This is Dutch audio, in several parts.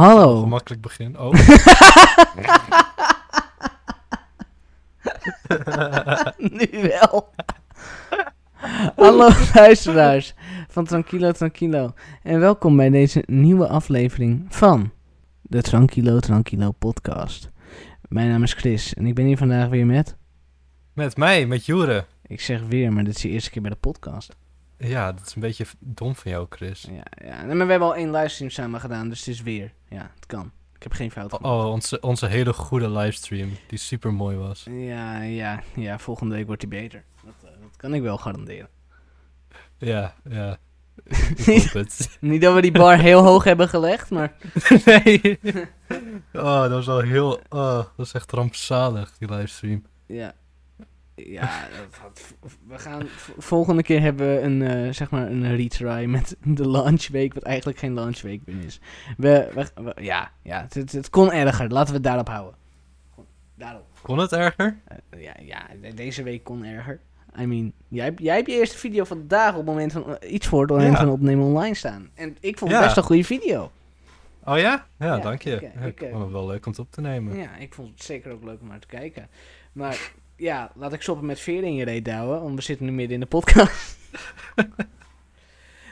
Hallo. Makkelijk begin. Oh. nu wel. Hallo luisteraars van Tranquilo Tranquilo. En welkom bij deze nieuwe aflevering van de Tranquilo Tranquilo podcast. Mijn naam is Chris en ik ben hier vandaag weer met... Met mij, met Jure. Ik zeg weer, maar dit is de eerste keer bij de podcast. Ja, dat is een beetje dom van jou, Chris. Ja, ja. Nee, maar we hebben al één livestream samen gedaan, dus het is weer. Ja, het kan. Ik heb geen fout Oh, gemaakt. oh, onze, onze hele goede livestream, die super mooi was. Ja, ja, ja, volgende week wordt hij beter. Dat, eh, dat kan ik wel garanderen. Ja, ja. Niet dat we die bar heel hoog hebben gelegd, maar... nee. Oh, dat was wel heel... Oh, dat was echt rampzalig, die livestream. Ja. Ja, dat had, we gaan... Volgende keer hebben we een, eh, zeg maar, een retry met de launchweek, wat eigenlijk geen launchweek meer is. We, we, we- ja, ja het, het, kon erger. Laten we het daarop houden. Daarop. Kon het erger? Eh, ja, ja, de- deze week kon erger. I mean, jij, hebt- jij hebt je eerste video van de dag op het moment van... eh, iets voor het moment Ja. van opnemen online staan. En ik vond het Ja. best een goede video. Oh ja? Ja, Ja, dank je. ik, Ja, ik, ik vond het wel leuk om het op te nemen. Ja, ik vond het zeker ook leuk om naar te kijken. Maar ja, laat ik stoppen met veren in je reet douwen, want we zitten nu midden in de podcast.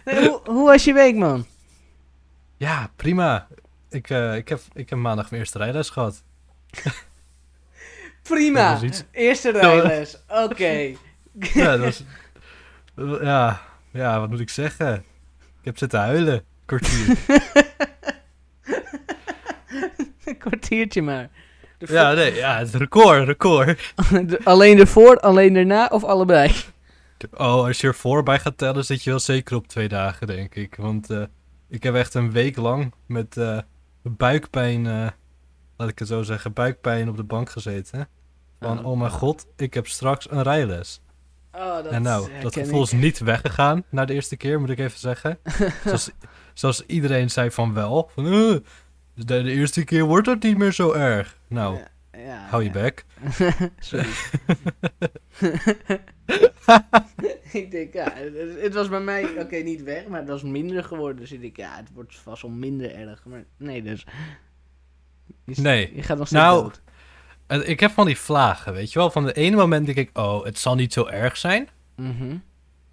Nee, hoe, hoe was je week, man? Ja, prima. Ik, eh, ik, heb, ik heb maandag mijn eerste rijles gehad. Prima. Eerste rijles. Oké. Ja, dat was... Ja, ja, wat moet ik zeggen? Ik heb zitten huilen. Kwartier. Een kwartiertje maar. De Ja, nee, ja, het record, record. de- alleen ervoor, alleen daarna of allebei? Oh, als je er voorbij gaat tellen, zit je wel zeker op twee dagen, denk ik. Want eh, ik heb echt een week lang met eh, buikpijn, eh, laat ik het zo zeggen, buikpijn op de bank gezeten. Van, Oh. oh mijn god, ik heb straks een rijles. Oh, dat en nou, dat gevoel is niet weggegaan na de eerste keer, moet ik even zeggen. zoals, zoals iedereen zei van wel. Van, de, de eerste keer wordt het niet meer zo erg. Nou, Ja, ja, hou je ja. bek. Sorry. ik denk, ja, het, het was bij mij, oké, niet weg, maar het was minder geworden. Dus ik denk, ja, het wordt vast wel minder erg. Maar nee, dus. Je, Nee. Je gaat nog steeds Nou, dood. En Ik heb van die vlagen, weet je wel. Van de ene moment denk ik, oh, het zal niet zo erg zijn. Mhm.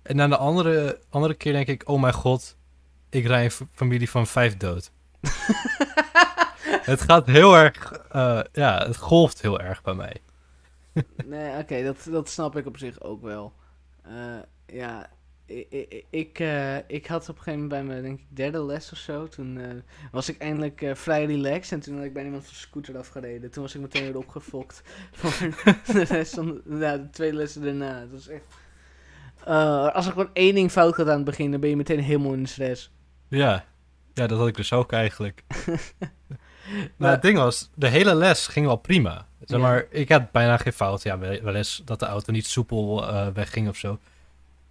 En dan de andere, andere keer denk ik, oh mijn god, ik rij een familie van vijf dood. het gaat heel erg, eh, ja, het golft heel erg bij mij. Nee, oké, dat, dat snap ik op zich ook wel. Eh, ja, ik, ik, eh, ik had op een gegeven moment bij mijn denk ik, derde les of zo. Toen was ik eindelijk vrij relaxed. En toen had ik bij iemand van de scooter afgereden. Toen was ik meteen weer opgefokt voor de rest van ja, de twee lessen daarna. Het was echt... Als er gewoon één ding fout gaat aan het begin, dan ben je meteen helemaal in de stress. Ja, ja dat had ik dus ook eigenlijk. Maar- het ding was, de hele les ging wel prima. Zeg Ja. maar, ik had bijna geen fout. Ja, wel eens dat de auto niet soepel eh, wegging of zo.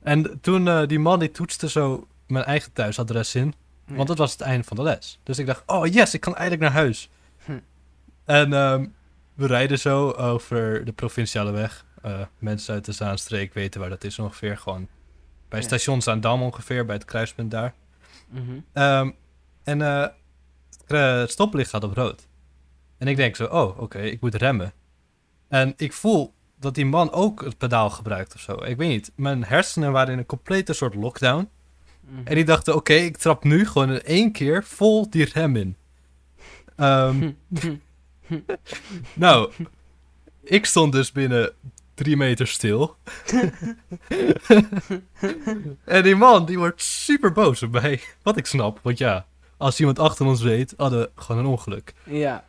En toen eh, die man die toetste zo mijn eigen thuisadres in. Want het was het einde van de les. Dus ik dacht, oh yes, ik kan eindelijk naar huis. Hm. En ehm, we rijden zo over de provinciale weg. Eh, mensen uit de Zaanstreek weten waar dat is ongeveer. Gewoon bij Ja. station Zaandam ongeveer, bij het kruispunt daar. Mhm. Ehm, en eh, het, eh, het stoplicht gaat op rood. En ik denk zo, oh, oké, ik moet remmen. En ik voel dat die man ook het pedaal gebruikt of zo. Ik weet niet. Mijn hersenen waren in een complete soort lockdown. Mhm. En die dachten, oké, ik trap nu gewoon in één keer vol die rem in. Ehm, nou, ik stond dus binnen drie meter stil. en die man, die wordt super boos op mij. Wat ik snap, want ja, als iemand achter ons reed, hadden we gewoon een ongeluk. ja.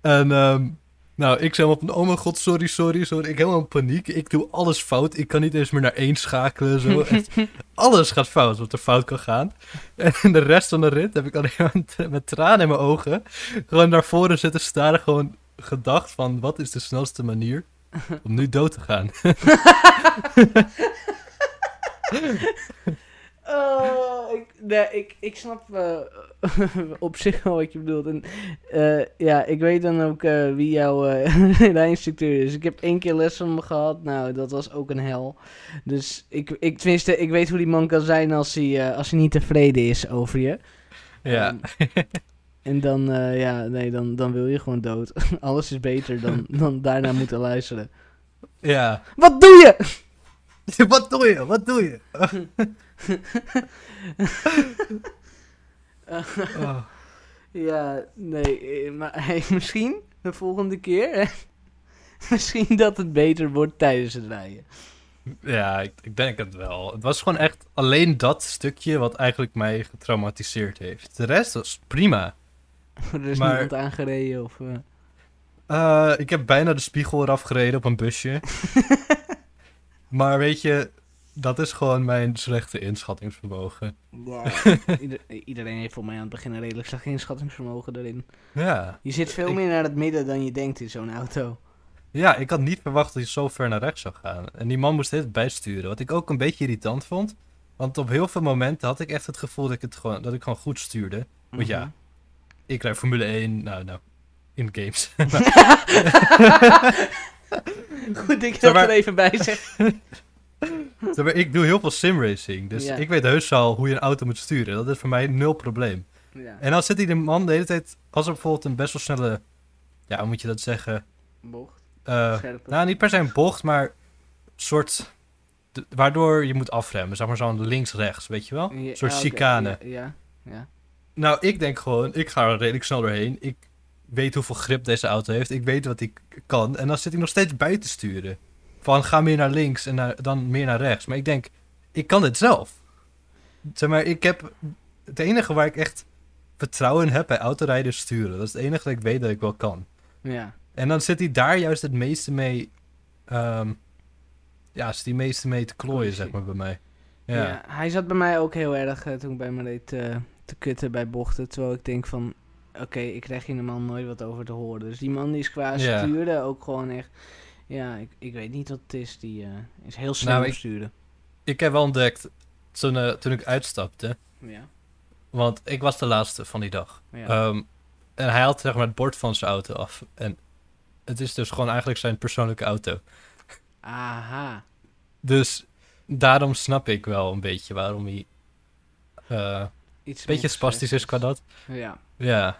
En ehm, nou, ik zei op, oh mijn god, sorry, sorry, sorry. Ik helemaal in paniek. Ik doe alles fout. Ik kan niet eens meer naar één schakelen. Zo. Echt, alles gaat fout wat er fout kan gaan. En de rest van de rit heb ik alleen maar met tranen in mijn ogen gewoon naar voren zitten staren. Gewoon gedacht van, wat is de snelste manier om nu dood te gaan? Oh, ik, nee, ik, ik snap eh, op zich wel wat je bedoelt. En eh, ja, ik weet dan ook eh, wie jouw rijinstructeur is. Ik heb één keer les van hem gehad. Nou, dat was ook een hel. Dus ik, ik, tenminste, ik weet hoe die man kan zijn als hij, als hij niet tevreden is over je. Ja, Ehm, En dan, ja, nee, dan, dan wil je gewoon dood. Alles is beter dan, dan daarna moeten luisteren. Ja. Wat doe je? Wat doe je? Wat doe je? Oh. Ja, nee, eh, maar hey, misschien de volgende keer. hè? misschien dat het beter wordt tijdens het rijden. Ja, ik, ik denk het wel. Het was gewoon echt alleen dat stukje wat eigenlijk mij getraumatiseerd heeft. De rest was prima. Er is Maar- niemand aangereden of... eh, Eh, ik heb bijna de spiegel eraf gereden op een busje. maar weet je, dat is gewoon mijn slechte inschattingsvermogen. Ieder- iedereen heeft voor mij aan het begin een redelijk slecht inschattingsvermogen erin. Ja. Je zit veel Ik- meer naar het midden dan je denkt in zo'n auto. Ja, ik had niet verwacht dat hij zo ver naar rechts zou gaan. En die man moest dit bijsturen, wat ik ook een beetje irritant vond. Want op heel veel momenten had ik echt het gevoel dat ik, het gewoon, dat ik gewoon goed stuurde. Want ja, Mhm. ik rijd Formule 1, nou, nou, in games. Goed, ik maar- er even bij zeggen. Ik doe heel veel simracing, dus Ja. ik weet heus al hoe je een auto moet sturen. Dat is voor mij nul probleem. Ja, En dan zit hij de man de hele tijd, als er bijvoorbeeld een best wel snelle, ja, hoe moet je dat zeggen? bocht, scherpe. nou, niet per se een bocht, maar een soort, de- waardoor je moet afremmen. Zeg maar zo'n links-rechts, weet je wel? Ja, Een soort ah, chicane. Ja, ja, ja. Nou, ik denk gewoon, ik ga er redelijk snel doorheen. Ik weet hoeveel grip deze auto heeft. Ik weet wat ik kan. En dan zit ik nog steeds bij te sturen. Van ga meer naar links en naar, dan meer naar rechts. Maar ik denk, ik kan dit zelf. Zeg maar, ik heb... Het enige waar ik echt vertrouwen in heb bij autorijden sturen. Dat is het enige dat ik weet dat ik wel kan. ja. En dan zit hij daar juist het meeste mee... ehm, ja, zit het meeste mee te klooien, zeg maar, bij mij. Ja. Ja. hij zat bij mij ook heel erg eh, toen ik bij me deed eh, te kutten bij bochten. Terwijl ik denk van, oké, ik krijg hier normaal nooit wat over te horen. Dus die man die is qua Ja. sturen ook gewoon echt... Ja, ik, ik weet niet wat het is. Die eh, is heel slim Nou, ik- heb wel ontdekt, toen, eh, toen ik uitstapte... Ja, Want ik was de laatste van die dag. ja. Ehm, en hij had zeg maar het bord van zijn auto af. En het is dus gewoon eigenlijk zijn persoonlijke auto. Aha. Dus daarom snap ik wel een beetje waarom hij eh, Iets een beetje spastisch is qua dat. Ja. Ja.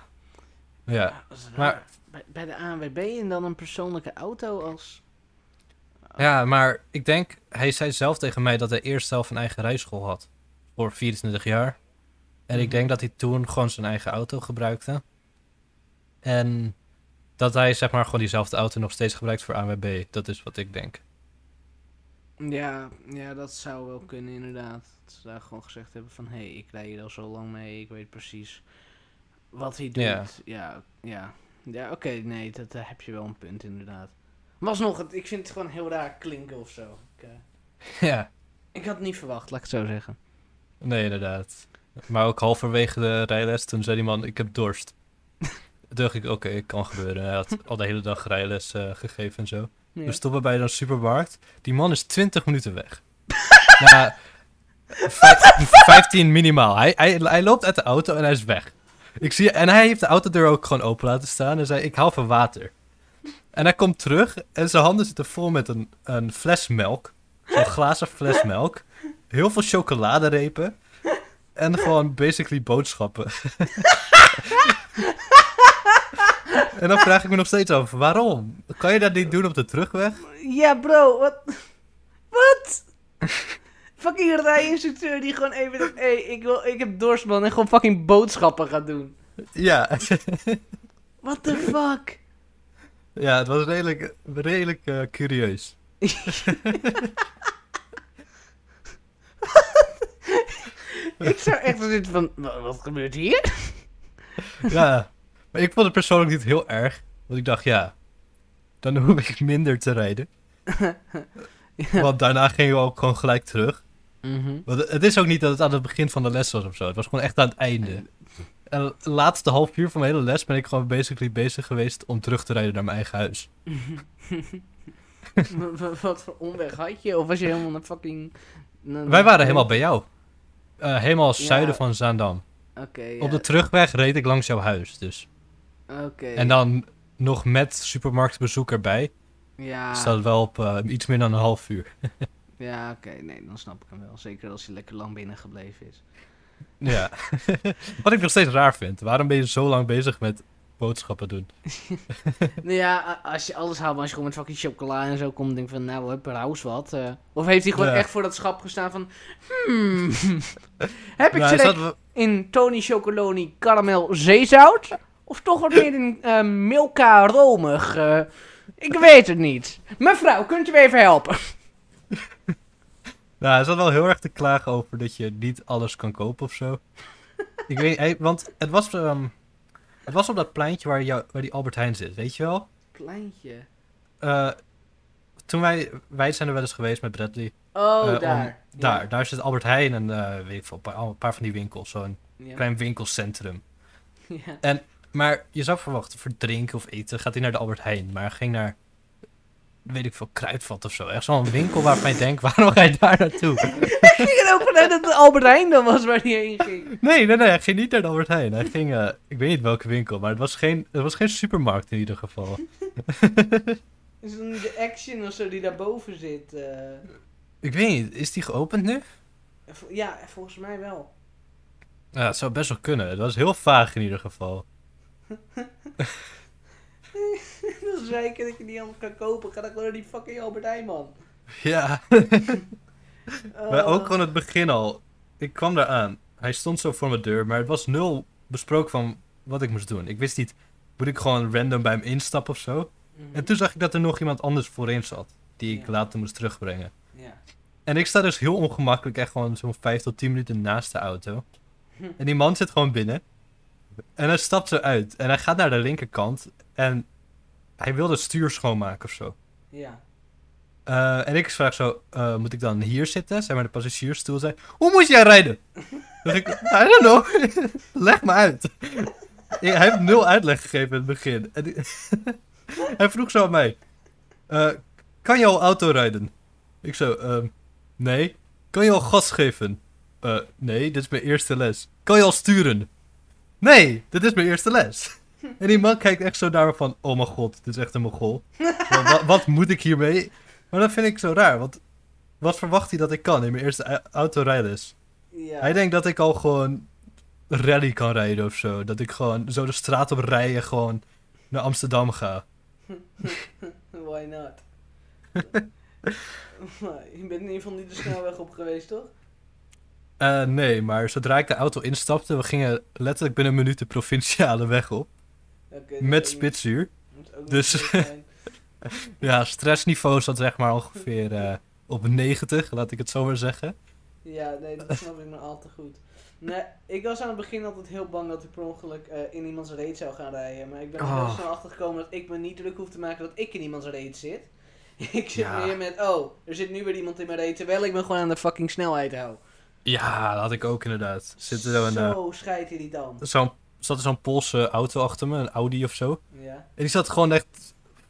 Ja. raar. Maar- Bij, bij de ANWB en dan een persoonlijke auto als... ja, maar ik denk, hij zei zelf tegen mij dat hij eerst zelf een eigen rijschool had. Voor 24 jaar. En ik Mhm. denk dat hij toen gewoon zijn eigen auto gebruikte. En dat hij zeg maar gewoon diezelfde auto nog steeds gebruikt voor ANWB. Dat is wat ik denk. Ja, ja, dat zou wel kunnen inderdaad. Dat ze daar gewoon gezegd hebben van... Hé, hey, ik rij hier al zo lang mee. Ik weet precies wat hij doet. Ja. Ja, ja. Ja, oké, nee, dat, heb je wel een punt inderdaad. Maar alsnog, het, ik vind het gewoon heel raar klinken of zo. Ik, eh, Ja. ik had het niet verwacht, laat ik het zo zeggen. Nee, inderdaad. Maar ook halverwege de rijles, toen zei die man, ik heb dorst. Toen dacht ik, oké, kan gebeuren. Hij had al de hele dag rijles eh, gegeven en zo. Ja. We stoppen bij een supermarkt. Die man is 20 minuten weg. nou, vijf- 15 minimaal. Hij, hij, hij loopt uit de auto en hij is weg. Ik zie, en hij heeft de autodeur ook gewoon open laten staan en zei, ik haal van water. En hij komt terug en zijn handen zitten vol met een, een fles melk. Zo'n glazen fles melk. Heel veel chocoladerepen. En gewoon basically boodschappen. en dan vraag ik me nog steeds af, waarom? Kan je dat niet doen op de terugweg? Ja, bro, wat? Wat? Fucking rijinstructeur die gewoon even... Hé, hey, ik, wil, ik heb dorst, man. En gewoon fucking boodschappen gaat doen. Ja. What the fuck? ja, het was redelijk, redelijk eh, curieus. ik zou echt zitten van... "Wa- Wat gebeurt hier? Ja, maar ik vond het persoonlijk niet heel erg. Want ik dacht, ja, dan hoef ik minder te rijden. Ja. Want daarna gingen we ook gewoon gelijk terug. Mhm. Want het is ook niet dat het aan het begin van de les was of zo. Het was gewoon echt aan het einde. En het laatste half uur van mijn hele les ben ik gewoon basically bezig geweest om terug te rijden naar mijn eigen huis. Wa- wa- Wat voor omweg had je? Of was je helemaal naar fucking... naar- Wij waren helemaal bij jou. Eh, helemaal Ja. zuiden van Zaandam. Oké, ja. Op de terugweg reed ik langs jouw huis, dus. Oké. En dan nog met supermarktbezoek erbij. Ja, Staat wel op eh, iets meer dan een half uur. ja oké. Nee, dan snap ik hem wel. Zeker als hij lekker lang binnen gebleven is. Ja. Wat ik nog steeds raar vind. Waarom ben je zo lang bezig met boodschappen doen? Nou ja, als je alles haalt, maar als je gewoon met fucking chocola en zo komt, denk ik van, nou, heb Raus wat. eh. of heeft hij gewoon Ja. echt voor dat schap gestaan van, hmm, heb ik Nou, wel- in Tony Chocoloni caramel zeezout? Of toch wat meer in eh, Milka romig? eh? ik weet het niet. Mevrouw, kunt u me even helpen? Nou, hij zat wel heel erg te klagen over dat je niet alles kan kopen of zo. ik weet want het was, ehm, het was op dat pleintje waar, jou, waar die Albert Heijn zit, weet je wel? Kleintje. Eh, toen wij, wij zijn er wel eens geweest met Bradley. Oh, Eh, om- daar. Daar, daar zit Albert Heijn en eh, weet ik veel, een paar, een paar van die winkels, zo'n Ja. klein winkelcentrum. Ja. Maar je zou verwachten, voor drinken of eten gaat hij naar de Albert Heijn. Maar ging naar, weet ik veel, Kruidvat of zo. Echt zo'n winkel waarvan je denkt, waarom ga je daar naartoe? Ik ging er ook vanuit dat het Albert Heijn dan was waar hij heen ging. Nee, nee, nee, hij ging niet naar de Albert Heijn. Hij ging, eh, ik weet niet welke winkel, maar het was geen, het was geen supermarkt in ieder geval. Is het niet de Action of zo die daarboven zit? eh? Ik weet niet, is die geopend nu? Ja, volgens mij wel. Ja, het zou best wel kunnen. Het was heel vaag in ieder geval. Dat is zeiken dat je die allemaal kan kopen. Ga dan gewoon naar die fucking Albert Heijn, man. Ja, Oh. maar ook gewoon het begin al. Ik kwam daar aan. Hij stond zo voor mijn deur, maar het was nul besproken van wat ik moest doen. Ik wist niet, moet ik gewoon random bij hem instappen of zo? Mhm. En toen zag ik dat er nog iemand anders voorin zat, die ik Ja. later moest terugbrengen. Ja. En ik sta dus heel ongemakkelijk, echt gewoon zo'n 5 tot 10 minuten naast de auto. En die man zit gewoon binnen. En hij stapt zo uit. En hij gaat naar de linkerkant. En hij wil het stuur schoonmaken of zo. Ja. Eh, en ik vraag zo, eh, moet ik dan hier zitten? Zeg maar de passagiersstoel. Zei, hoe moet jij rijden? Dan ik, I don't know. Leg me uit. hij heeft nul uitleg gegeven in het begin. En hij vroeg zo aan mij, eh, kan je al auto rijden? Ik zo, ehm, nee. Kan je al gas geven? Nee, dit is mijn eerste les. Kan je al sturen? Nee, dit is mijn eerste les. En die man kijkt echt zo naar me van, oh mijn god, dit is echt een mogol. Wa- wa- wat moet ik hiermee? Maar dat vind ik zo raar, want wat verwacht hij dat ik kan in mijn eerste au- autorijles? Ja. Hij denkt dat ik al gewoon rally kan rijden of zo. Dat ik gewoon zo de straat op rijden gewoon naar Amsterdam ga. Why not? Je bent in ieder geval niet de snelweg op geweest, toch? Eh, nee, maar zodra ik de auto instapte, we gingen letterlijk binnen een minuut de provinciale weg op. Met spitsuur. Dus- zo. Ja, stressniveau zat zeg maar ongeveer eh, op 90, laat ik het zo maar zeggen. Ja, nee, dat snap ik maar al te goed. Nee, ik was aan het begin altijd heel bang dat ik per ongeluk eh, in iemands reet zou gaan rijden. Maar ik ben er heel Oh. snel achter gekomen dat ik me niet druk hoef te maken dat ik in iemands reet zit. ik zit Ja. meer met, oh, er zit nu weer iemand in mijn reet, terwijl ik me gewoon aan de fucking snelheid hou. Ja, dat had ik ook inderdaad. Zit er zo een, Zo scheidirritant. zo'n, zat er zo'n Poolse auto achter me, een Audi of zo. Ja. En die zat gewoon echt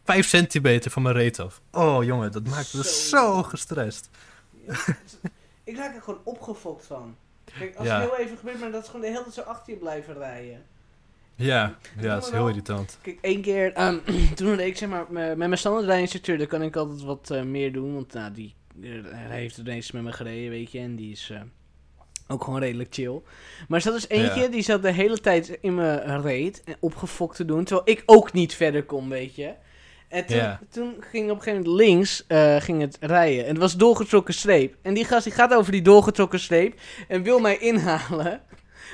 5 centimeter van mijn reet af. Oh jongen, dat maakte me Zo. zo gestrest. Ja, ik raak er gewoon opgefokt van. Kijk, als Ja. het heel even gebeurt, maar dat is gewoon de hele tijd zo achter je blijven rijden. Ja, ja, dat is heel irritant. Kijk, één keer, ehm, toen had ik zeg maar, me- met mijn standaardrijinstructeur, daar kan ik altijd wat eh, meer doen. Want nou, die eh, hij heeft ineens met me gereden, weet je. En die is eh, ook gewoon redelijk chill. Maar er zat dus eentje, Ja. die zat de hele tijd in mijn reet en opgefokt te doen. Terwijl ik ook niet verder kon, weet je. En toen, Ja. toen ging op een gegeven moment links eh, ging het rijden. En het was doorgetrokken streep. En die gast die gaat over die doorgetrokken streep en wil mij inhalen.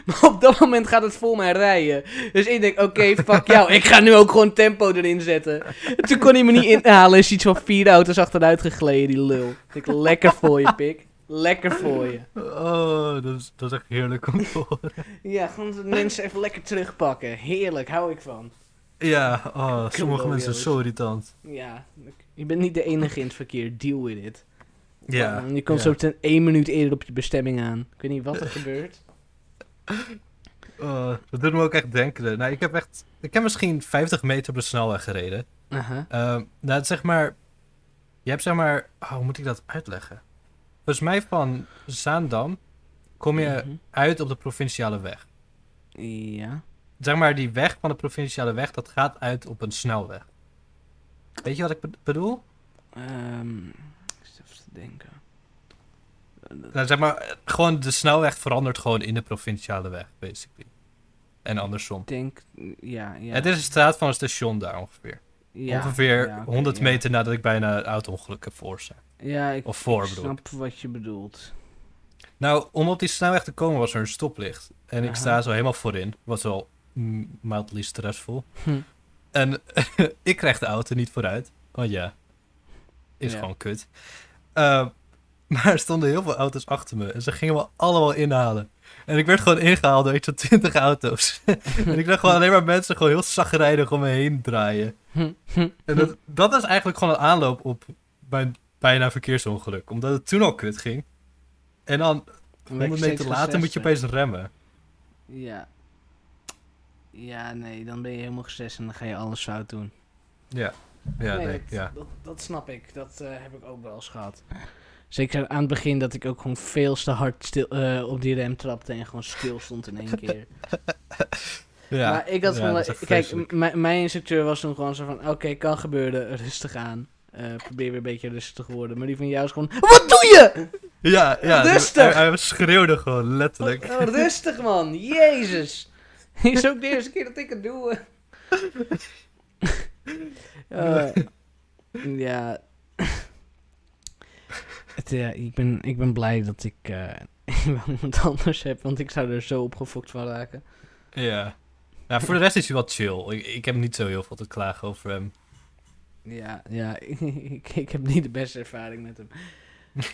Maar op dat moment gaat het voor mij rijden. Dus ik denk, oké, fuck jou. Ik ga nu ook gewoon tempo erin zetten. En toen kon hij me niet inhalen. Is iets van vier auto's achteruit gegleden, die lul. Ik denk, lekker voor je, pik. Lekker voor je. Oh, dat is, dat is echt heerlijk om te horen. Ja, gewoon de mensen even lekker terugpakken. Heerlijk, hou ik van. Ja, oh, sommige mensen jongens. zo irritant. Ja, je bent niet de enige in het verkeer. Deal with it. Ja. Je komt ja. zo ten één minuut eerder op je bestemming aan. Ik weet niet wat er gebeurt. Oh, dat doet me ook echt denken. Nou, ik heb echt... Ik heb misschien 50 meter op de snelweg gereden. Aha. Ehm, nou, zeg maar... Je hebt zeg maar... Oh, hoe moet ik dat uitleggen? Volgens mij van Zaandam kom je Mhm. uit op de provinciale weg. Ja. Zeg maar, die weg van de provinciale weg, dat gaat uit op een snelweg. Weet je wat ik be- bedoel? Ehm, ik zit even te denken. Nou, zeg maar, gewoon de snelweg verandert gewoon in de provinciale weg, basically. En andersom. Ik denk, ja, ja. Het is een straat van een station daar ongeveer. ja, ongeveer ja, oké, 100 ja. meter nadat ik bijna een auto-ongeluk heb veroorzaakt. Ja, ik, Of voor, ik bedoel snap wat je bedoelt. Nou, om op die snelweg te komen was er een stoplicht. En ik sta zo helemaal voorin. Was wel mildly stressvol. Hm. En ik krijg de auto niet vooruit. Want ja, is Ja. gewoon kut. Eh, maar er stonden heel veel auto's achter me. En ze gingen me allemaal inhalen. En ik werd gewoon ingehaald door iets van 20 auto's. en ik zag gewoon alleen maar mensen gewoon heel zagrijnig om me heen draaien. Hm, hm, En dat, dat is eigenlijk gewoon een aanloop op mijn bijna verkeersongeluk. Omdat het toen al kut ging. En dan Dan werd 100 je meter later moet je opeens remmen. Ja. Ja, nee, dan ben je helemaal gestrest en dan ga je alles fout doen. Ja, ja, nee, dat, ja. Dat, dat snap ik. Dat eh, heb ik ook wel eens gehad. Zeker aan het begin dat ik ook gewoon veel te hard stil, eh, op die rem trapte en gewoon stil stond in één keer. ja. maar ik had ja, gewoon... kijk, mijn instructeur was toen gewoon zo van... Oké, kan gebeuren, rustig aan. Eh, probeer weer een beetje rustig te worden. Maar die van jou is gewoon... Wat doe je? Ja, ja. Rustig! Hij, hij schreeuwde gewoon, letterlijk. Rustig man, jezus. Is ook de eerste keer dat ik het doe. Eh, ja. Het, ja, ik, ben, ik ben blij dat ik eh, wel iemand anders heb, want ik zou er zo opgefokt van raken. Ja. Nou, voor de rest is hij wel chill. Ik, ik heb niet zo heel veel te klagen over hem. Ja, ja ik, ik heb niet de beste ervaring met hem.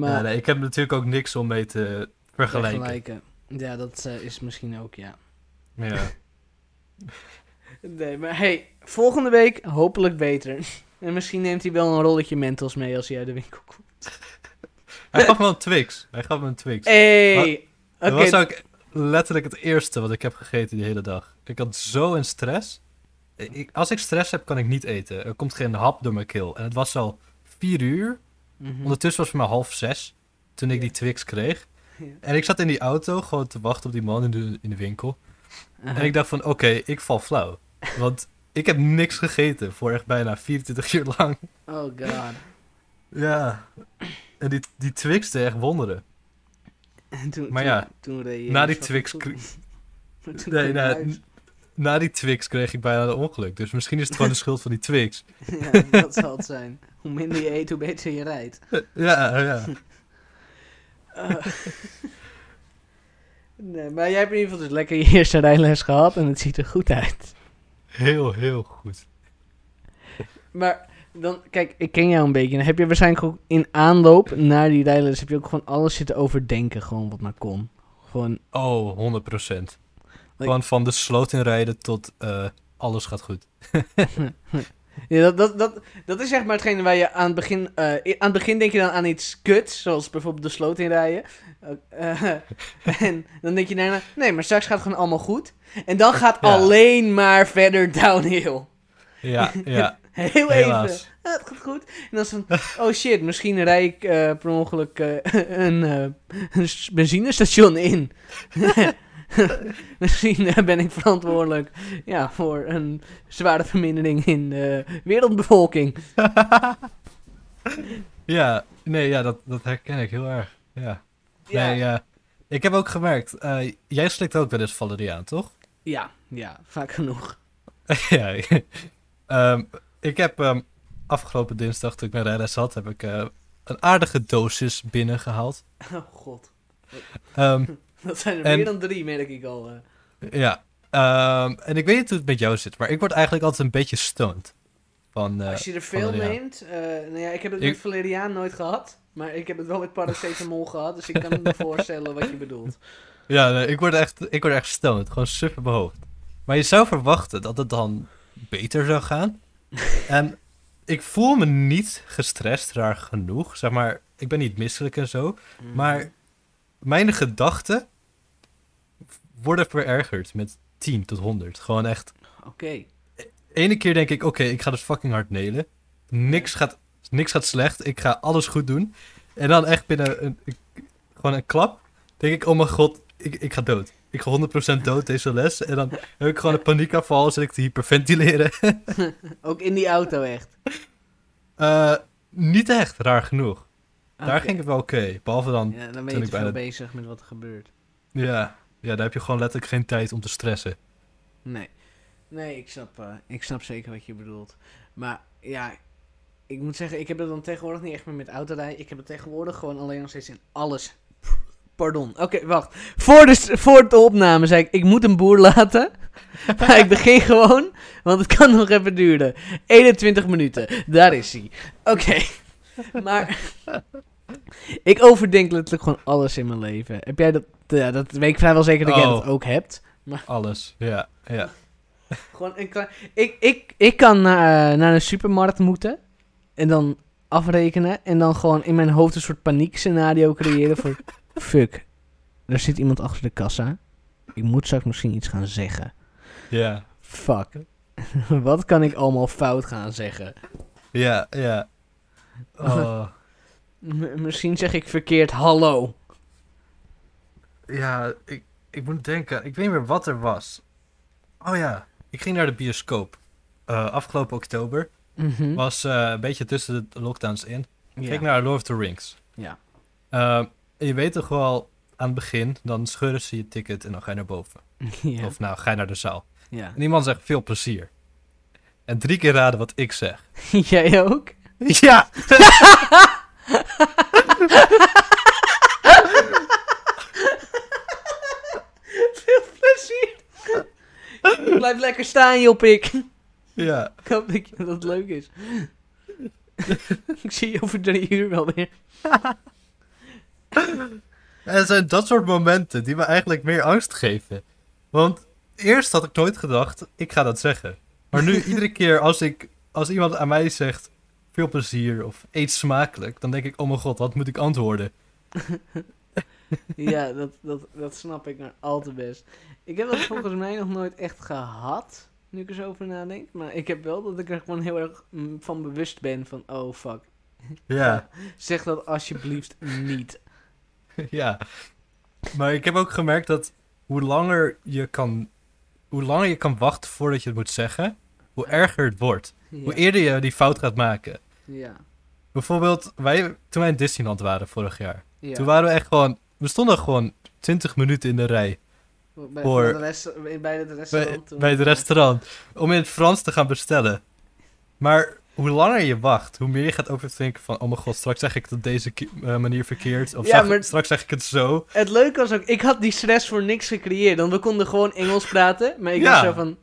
maar Ja, nee, ik heb natuurlijk ook niks om mee te vergelijken. vergelijken. Ja, dat eh, is misschien ook, ja. Ja. Nee, maar hey, volgende week hopelijk beter. En misschien neemt hij wel een rolletje Mentos mee als hij uit de winkel komt. Hij gaf me een Twix. Hij gaf me een Twix. Hey! Oké, Dat was ook letterlijk het eerste wat ik heb gegeten die hele dag. Ik had zo een stress. Ik, als ik stress heb, kan ik niet eten. Er komt geen hap door mijn keel. En het was al vier uur. Mhm. Ondertussen was het maar half zes. Toen ik Ja. die Twix kreeg. Ja. En ik zat in die auto gewoon te wachten op die man in de, in de winkel. Aha. En ik dacht van, oké, ik val flauw. Want ik heb niks gegeten voor echt bijna 24 uur lang. Oh god. Ja. En die, die Twix deed echt wonderen. En toen, Maar toen, ja, toen reed je na die Twix Nee, kwam Na die Twix kreeg ik bijna een ongeluk. Dus misschien is het gewoon de schuld van die Twix. ja, dat zal het zijn. Hoe minder je eet, hoe beter je rijdt. Ja, ja. Uh, nee, maar jij hebt in ieder geval dus lekker je eerste rijles gehad en het ziet er goed uit. Heel, heel goed. Maar dan, kijk, ik ken jou een beetje. Dan heb je waarschijnlijk ook in aanloop naar die rijles heb je ook gewoon alles zitten overdenken, gewoon wat maar kon. Gewoon, Oh, 100%. Gewoon van de sloot inrijden tot eh, alles gaat goed. ja, dat, dat, dat, dat is zeg maar hetgene waar je aan het begin, eh, aan het begin denk je dan aan iets kuts, zoals bijvoorbeeld de sloot inrijden. Eh, eh, en dan denk je daarna, nee, maar straks gaat het gewoon allemaal goed. En dan gaat Ja. alleen maar verder downhill. Ja, ja. Heel even. Ah, het gaat goed. En dan is van, oh shit, misschien rijd ik per ongeluk een, een benzinestation in. misschien eh, ben ik verantwoordelijk ja, voor een zware vermindering in de wereldbevolking. Ja, nee, ja, dat, dat herken ik heel erg. Ja. Ja, Nee, ja. Ik heb ook gemerkt, eh, jij slikt ook wel eens valeriaan, toch? ja, ja, vaak genoeg. ja. Ehm, ik heb ehm, afgelopen dinsdag, toen ik mijn rijles had, heb ik eh, een aardige dosis binnengehaald. Oh god, Ehm, dat zijn er En- meer dan drie, merk ik al. eh. ja. Ehm, en ik weet niet hoe het met jou zit, maar ik word eigenlijk altijd een beetje stoned. Van, eh, Als je er veel neemt, eh, nou ja, ik heb het Ik- met valeriaan nooit gehad. Maar ik heb het wel met paracetamol gehad, dus ik kan me voorstellen wat je bedoelt. Ja, nee, ik word echt, ik word echt stoned. Gewoon super behoofd. Maar je zou verwachten dat het dan beter zou gaan. en ik voel me niet gestrest, raar genoeg. Zeg maar, ik ben niet misselijk en zo. Maar mijn gedachten worden verergerd met 10 tot 100. Gewoon echt. Oké. Ene keer denk ik, oké, ik ga dus fucking hard nelen. Niks gaat, niks gaat slecht. Ik ga alles goed doen. En dan echt binnen een, gewoon een klap. Denk ik, oh mijn god, ik, ik ga dood. Ik ga 100% dood deze les. En dan heb ik gewoon een paniekaanval. Zit ik te hyperventileren. Ook in die auto echt. Eh, niet echt, raar genoeg. Daar ging het wel oké. Behalve dan, Ja, dan ben je ik bijna- bezig met wat er gebeurt. ja, ja, daar heb je gewoon letterlijk geen tijd om te stressen. Nee. Nee, ik snap, eh, ik snap zeker wat je bedoelt. Maar ja, ik moet zeggen, ik heb het dan tegenwoordig niet echt meer met autorijden. Ik heb het tegenwoordig gewoon alleen nog steeds in alles. Pardon. Oké, wacht. Voor de, voor de opname zei ik, ik moet een boer laten. maar ik begin gewoon, want het kan nog even duren. 21 minuten. Daar is hij. Oké. maar ik overdenk letterlijk gewoon alles in mijn leven. Heb jij dat? Ja, dat weet ik vrijwel zeker dat jij Oh. dat ook hebt. Alles, ja, ja. Gewoon een klein... Ik, ik, ik kan naar, naar een supermarkt moeten. En dan afrekenen. En dan gewoon in mijn hoofd een soort paniekscenario creëren voor... Fuck, er zit iemand achter de kassa. Ik moet straks misschien iets gaan zeggen. Ja, Fuck. Wat kan ik allemaal fout gaan zeggen? ja, ja. Oh. Misschien zeg ik verkeerd hallo. Ja, ik, ik moet denken. Ik weet niet meer wat er was. Oh ja, ik ging naar de bioscoop. Eh, afgelopen oktober. Mhm. Was eh, een beetje tussen de lockdowns in. Ik keek naar Lord of the Rings. Ja. En je weet toch wel, aan het begin, dan scheuren ze je ticket en dan ga je naar boven. Of nou, ga je naar de zaal. ja. En die man zegt veel plezier. En drie keer raden wat ik zeg. Jij ook? Ja! Veel plezier. Blijf lekker staan, Joppik. Ja. Ik hoop dat, het leuk is. ik zie je over drie uur wel weer. En het zijn dat soort momenten die me eigenlijk meer angst geven. Want eerst had ik nooit gedacht, ik ga dat zeggen. Maar nu, iedere keer als, ik, als iemand aan mij zegt, veel plezier of eet smakelijk, dan denk ik, oh mijn god, wat moet ik antwoorden? Ja, dat, dat, dat snap ik maar al te best. Ik heb dat volgens mij nog nooit echt gehad, nu ik er zo over nadenk. Maar ik heb wel dat ik er gewoon heel erg mm, van bewust ben van, oh fuck. Ja, Zeg dat alsjeblieft niet. ja. Maar ik heb ook gemerkt dat hoe langer je kan, hoe langer je kan wachten voordat je het moet zeggen, hoe erger het wordt. Hoe eerder je die fout gaat maken. Ja. Bijvoorbeeld, wij, toen wij in Disneyland waren vorig jaar. ja. Toen waren we echt gewoon... We stonden gewoon 20 minuten in de rij bij, voor- het bij het restaurant. bij het restaurant. Om in het Frans te gaan bestellen. Maar hoe langer je wacht, hoe meer je gaat overdenken van... Oh mijn god, straks zeg ik het op deze eh, manier verkeerd. Of Ja, zeg- maar- straks zeg ik het zo. Het leuke was ook, ik had die stress voor niks gecreëerd. Want we konden gewoon Engels praten. Maar ik Ja. was zo van,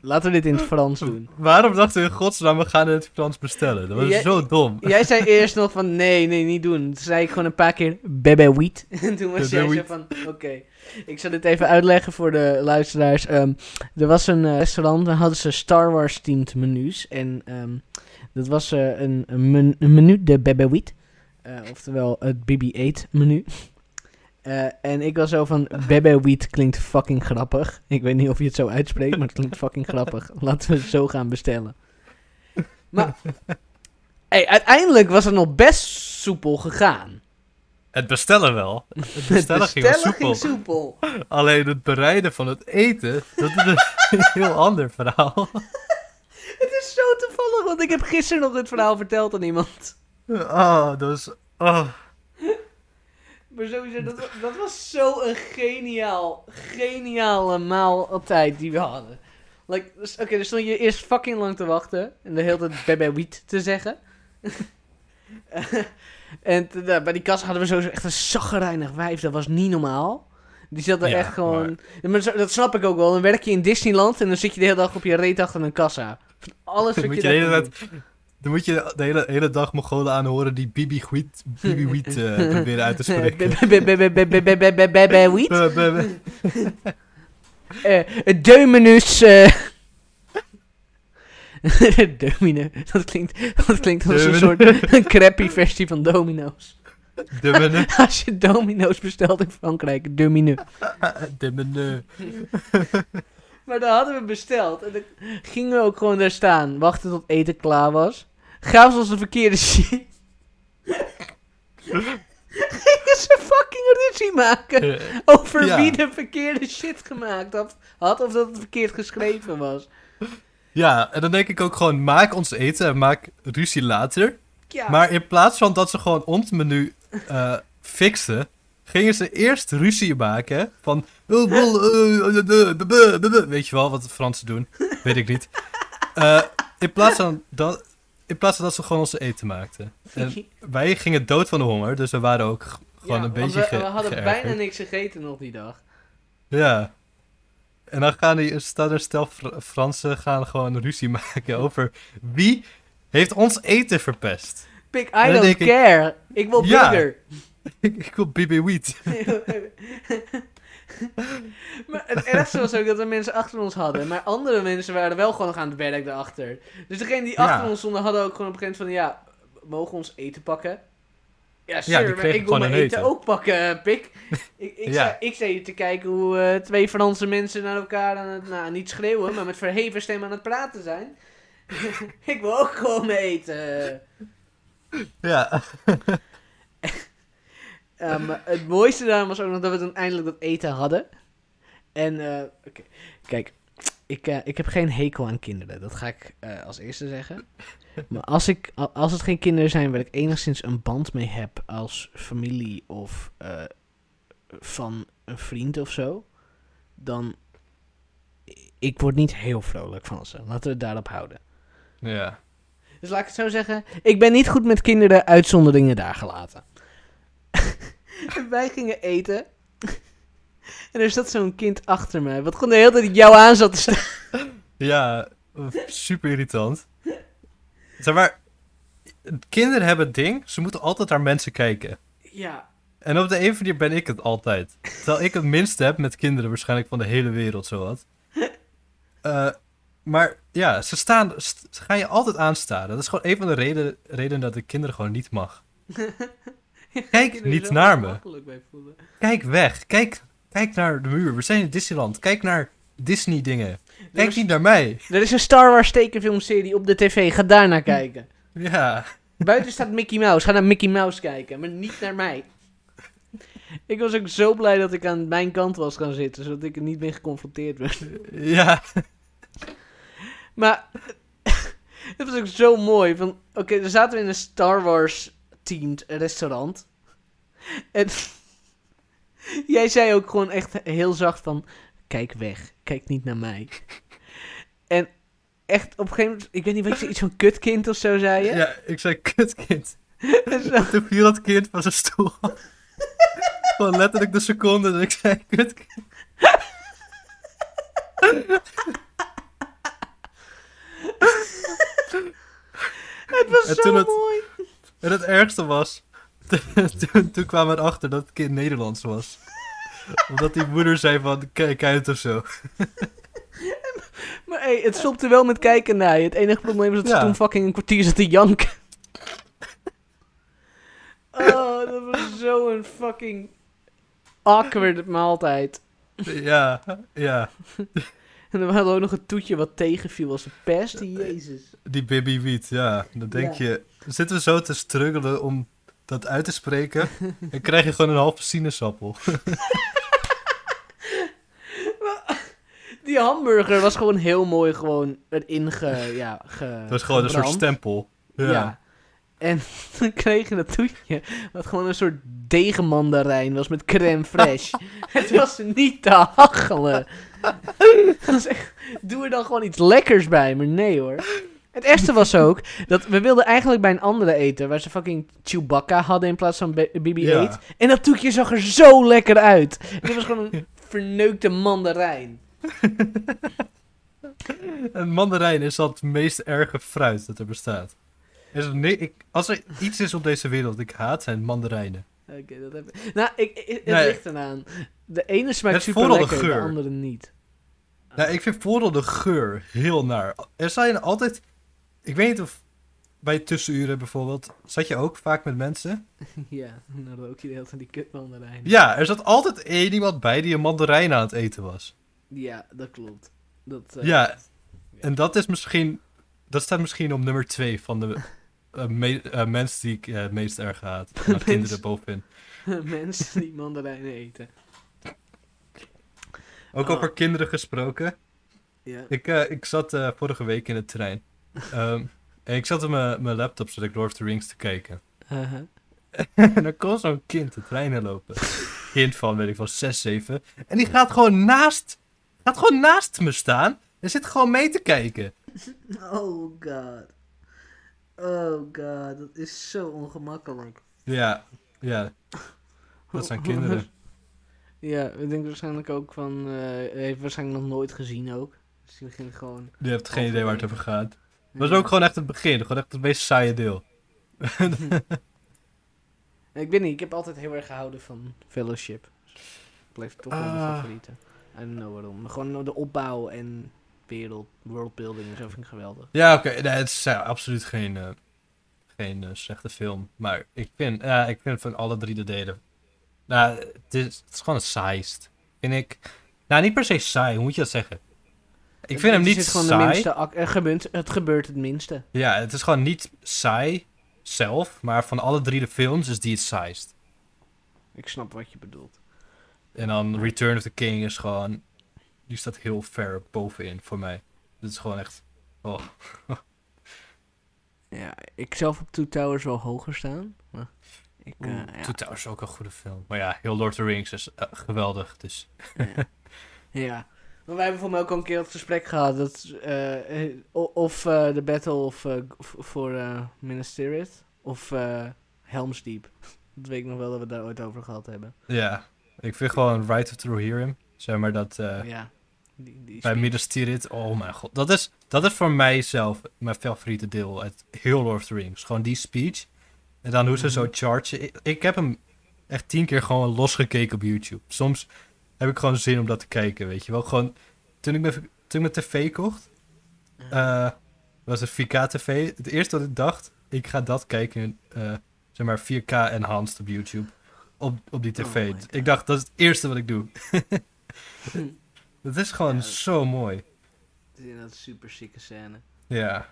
laten we dit in het Frans doen. Waarom dachten we in godsnaam, we gaan in het Frans bestellen? Dat was Jij- zo dom. Jij zei eerst nog van, nee, nee, niet doen. Toen zei ik gewoon een paar keer, bebe wiet. En toen was jij zo van, oké. Ik zal dit even uitleggen voor de luisteraars. Ehm, er was een eh, restaurant, daar hadden ze Star Wars themed menus. En ehm, dat was eh, een, een, men- een menu, de bebe wiet. Eh, oftewel het BB-8 menu. Eh, en ik was zo van, Bebe Wheat klinkt fucking grappig. Ik weet niet of je het zo uitspreekt, maar het klinkt fucking grappig. Laten we het zo gaan bestellen. Maar, hey, uiteindelijk was het nog best soepel gegaan. Het bestellen wel. Het bestellen, ging soepel. soepel. Alleen het bereiden van het eten, dat is een heel ander verhaal. Het is zo toevallig, want ik heb gisteren nog dit verhaal verteld aan iemand. Oh, dat was... Oh. Maar sowieso, dat, dat was zo een geniaal, geniale maaltijd die we hadden. Like, dus, Oké, dan stond je eerst fucking lang te wachten. En de hele tijd bebe wiet te zeggen. en nou, bij die kassa hadden we sowieso echt een zaggerijnig wijf. Dat was niet normaal. Die zat er Ja, echt gewoon... Maar dat snap ik ook wel. Dan werk je in Disneyland en dan zit je de hele dag op je reet achter een kassa. Van Alles wat je, je de hele. Dan moet je de hele, hele dag Mongolen aanhoren die Bibi Wheat, Bibi Wheat eh, proberen uit te spreken. Eh, Dominus. eh Domino. Dat klinkt, dat klinkt als een soort een crappy versie van Domino's. De menu. Als je Domino's bestelt in Frankrijk, Domino. De menu. Maar dat hadden we besteld. En dan gingen we ook gewoon daar staan. Wachten tot eten klaar was. Ze ons de verkeerde shit. Gingen ze fucking ruzie maken. Eh, Over Ja. wie de verkeerde shit gemaakt had, had. Of dat het verkeerd geschreven was. Ja, en dan denk ik ook gewoon, maak ons eten en maak ruzie later. Ja. Maar in plaats van dat ze gewoon ons menu eh fixten, gingen ze eerst ruzie maken van... "Oh, eh, eh, eh, eh, eh, eh." Weet je wel wat de Fransen doen? Weet ik niet. Eh, in, plaats van dat, in plaats van dat ze gewoon ons eten maakten. En wij gingen dood van de honger, dus we waren ook gewoon Ja, een beetje we, we hadden geërgerd. bijna niks gegeten nog die dag. Ja. En dan gaan die, staan er stel Fr- Fransen gaan gewoon ruzie maken over wie heeft ons eten verpest. Pik, I don't ik- care. Ik wil Ja. burger. ik, ik wil Bibi Wheat. Maar het ergste was ook dat er mensen achter ons hadden. Maar andere mensen waren wel gewoon nog aan het werk daarachter. Dus degene die Ja. achter ons stonden hadden ook gewoon op een gegeven moment van... Ja, mogen we ons eten pakken? Ja, sure, maar ik wil mijn eten, eten. ook pakken, pik. ik, ik, Ja. sta, ik sta hier te kijken hoe eh, twee Franse mensen naar elkaar aan het... Nou, niet schreeuwen, maar met verheven stem aan het praten zijn. ik wil ook gewoon mijn eten. Ja. Maar het mooiste daarom was ook nog dat we dan eindelijk dat eten hadden. En, eh, oké. Kijk, ik, eh, ik heb geen hekel aan kinderen. Dat ga ik eh, als eerste zeggen. Maar als, ik, als het geen kinderen zijn waar ik enigszins een band mee heb als familie of van een vriend of zo, dan. Ik word niet heel vrolijk van ze. Laten we het daarop houden. Ja. Dus laat ik het zo zeggen. Ik ben niet goed met kinderen, uitzonderingen daar gelaten. En Wij gingen eten. En er zat zo'n kind achter mij. Wat gewoon de hele tijd jou aan zat te staan. Ja, super irritant. Zeg maar, kinderen hebben het ding, ze moeten altijd naar mensen kijken. Ja. En op de een of andere manier ben ik het altijd. Terwijl ik het minste heb met kinderen waarschijnlijk van de hele wereld, zowat. Eh maar ja, ze, staan, st- ze gaan je altijd aanstaren. Dat is gewoon een van de reden, redenen dat ik kinderen gewoon niet mag. Kijk niet naar me. Kijk weg. Kijk, kijk naar de muur. We zijn in Disneyland. Kijk naar Disney dingen. Kijk is- niet naar mij. Er is een Star Wars tekenfilmserie op de tv. Ga daar naar kijken. Ja. Buiten staat Mickey Mouse. Ga naar Mickey Mouse kijken. Maar niet naar mij. Ik was ook zo blij dat ik aan mijn kant was gaan zitten. Zodat ik er niet mee geconfronteerd werd. Ja. Maar het was ook zo mooi. Oké, dan zaten we in een Star Wars themed restaurant. En jij zei ook gewoon echt heel zacht van, kijk weg, kijk niet naar mij. En echt op een gegeven moment, ik weet niet wat je iets van kutkind of zo zei je. Ja, ik zei kutkind. En Toen viel dat kind van zijn stoel. Gewoon letterlijk de seconde dat ik zei kutkind. het was En zo het- mooi. En het ergste was, toen, toen kwamen we erachter dat het kind Nederlands was. Omdat die moeder zei van, kijk uit of zo. Maar hey, het stopte wel met kijken naar je. Het enige probleem was dat ze Ja. toen fucking een kwartier zat te janken. Oh, dat was zo'n fucking awkward maaltijd. Ja, ja. En dan hadden we ook nog een toetje wat tegenviel als een pest. Jezus. Die Baby Wiet, ja. Dan denk Ja. je, zitten we zo te struggelen om dat uit te spreken. en krijg je gewoon een halve sinaasappel. Die hamburger was gewoon heel mooi gewoon erin ge... Ja, ge Dat was gewoon een soort stempel. Ja. Ja. En dan kreeg je dat toetje, wat gewoon een soort degenmandarijn was met crème fraîche. het was niet te hachelen. Echt- doe er dan gewoon iets lekkers bij, maar nee hoor. Het ergste was ook, dat we wilden eigenlijk bij een andere eten, waar ze fucking Chewbacca hadden in plaats van B- BB-8. Ja. En dat toetje zag er zo lekker uit. Het was gewoon een verneukte mandarijn. Een mandarijn is dat het meest erge fruit dat er bestaat. Is er ni- ik, als er iets is op deze wereld dat ik haat, zijn mandarijnen. Oké, dat heb ik. Nou, ik, ik- het Nee. ligt eraan. De ene smaakt Het super vooral de de andere niet. Nou, ik vind vooral de geur heel naar. Er zijn altijd... Ik weet niet of bij tussenuren bijvoorbeeld... Zat je ook vaak met mensen? ja, dan rook je de hele tijd die kutmandarijn. Ja, er zat altijd één iemand bij die een mandarijn aan het eten was. Ja, dat klopt. Dat, eh, Ja, en dat is misschien... Dat staat misschien op nummer twee van de eh, me- eh, mensen die ik het meest erg haat. Kinderen bovenin. Mensen die mandarijnen eten. Ook Oh. over kinderen gesproken. Ik, eh, ik zat eh, vorige week in de trein. Ehm, en ik zat op mijn laptop, zat ik Lord of the Rings te kijken. Uh-huh. en dan komt zo'n kind de treinen lopen. Kind van, weet ik wel, 6, 7. En die gaat gewoon naast, gaat gewoon naast me staan. En zit gewoon mee te kijken. Oh god. Oh god, dat is zo ongemakkelijk. Ja, ja. Dat zijn kinderen. Ja, ik denk waarschijnlijk ook van, eh heeft waarschijnlijk nog nooit gezien ook. Dus die begint gewoon... Die hebt geen idee waar het over gaat. Dat was ook gewoon echt het begin. Gewoon echt het meest saaie deel. Ik weet niet, ik heb altijd heel erg gehouden van Fellowship. Het bleef toch wel mijn Ah. favoriete. I don't know waarom. Maar gewoon de opbouw en wereld, worldbuilding en zo vind ik geweldig. Ja, oké. Nee, het is absoluut geen, eh, geen eh, slechte film. Maar ik vind, ja, ik vind van alle drie de delen... Nou, het is, het is gewoon het saaist. Vind ik... Nou, niet per se saai. Hoe moet je dat zeggen? Ik vind hem Het niet is gewoon de minste gebeurt, het gebeurt het minste. Ja, het is gewoon niet saai zelf. Maar van alle drie de films is die het saaist. Ik snap wat je bedoelt. En dan Return of the King is gewoon... Die staat heel ver bovenin voor mij. Dit is gewoon echt... Oh. Ja, ik zelf heb Two Towers wel hoger staan. Maar ik, eh, ja. Two is ook een goede film. Maar ja, heel Lord of the Rings is eh, geweldig. Dus Ja. ja. Maar wij hebben voor mij ook al een keer het gesprek gehad. Dat, eh, of de Battle of, voor Minas Tirith. Of Helm's Deep. Dat weet ik nog wel dat we daar ooit over gehad hebben. ja, ik vind gewoon Right of the Rohirrim. Zeg maar dat ja. Die, die bij. Midas Tirith. Oh mijn god. Dat is, dat is voor mij zelf mijn favoriete deel uit heel Lord of the Rings. Gewoon die speech. En dan hoe ze zo chargen. Ik, ik heb hem echt tien keer gewoon losgekeken op YouTube. Soms heb ik gewoon zin om dat te kijken, weet je wel. Gewoon, toen ik mijn, toen ik mijn tv kocht, eh, was het 4K TV. Het eerste wat ik dacht, ik ga dat kijken, eh, zeg maar 4K enhanced op YouTube. Op, op die Oh tv. God. ik dacht, dat is het eerste wat ik doe. Dat is gewoon Ja. zo mooi. Het is inderdaad een super sikke scène. Ja.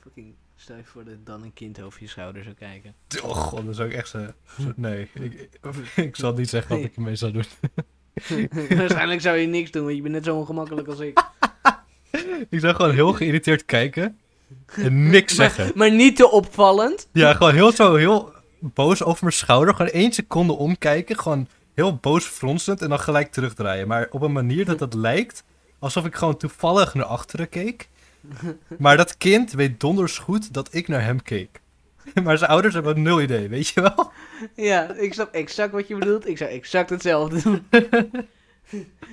Fucking, stel je voor dat dan een kind over je schouder zou kijken. Oh god, dat is ook echt zo... nee, ik, ik, ik zal niet zeggen wat ik ermee zou doen. Waarschijnlijk zou je niks doen, want je bent net zo ongemakkelijk als ik. Ik zou gewoon heel geïrriteerd kijken en niks zeggen. Maar, maar niet te opvallend. Ja, gewoon heel zo, heel boos over mijn schouder. Gewoon één seconde omkijken, gewoon heel boos fronsend en dan gelijk terugdraaien. Maar op een manier dat het lijkt alsof ik gewoon toevallig naar achteren keek. Maar dat kind weet donders goed dat ik naar hem keek. Maar zijn ouders hebben nul idee, weet je wel? Ja, ik snap exact wat je bedoelt. Ik zou exact hetzelfde doen.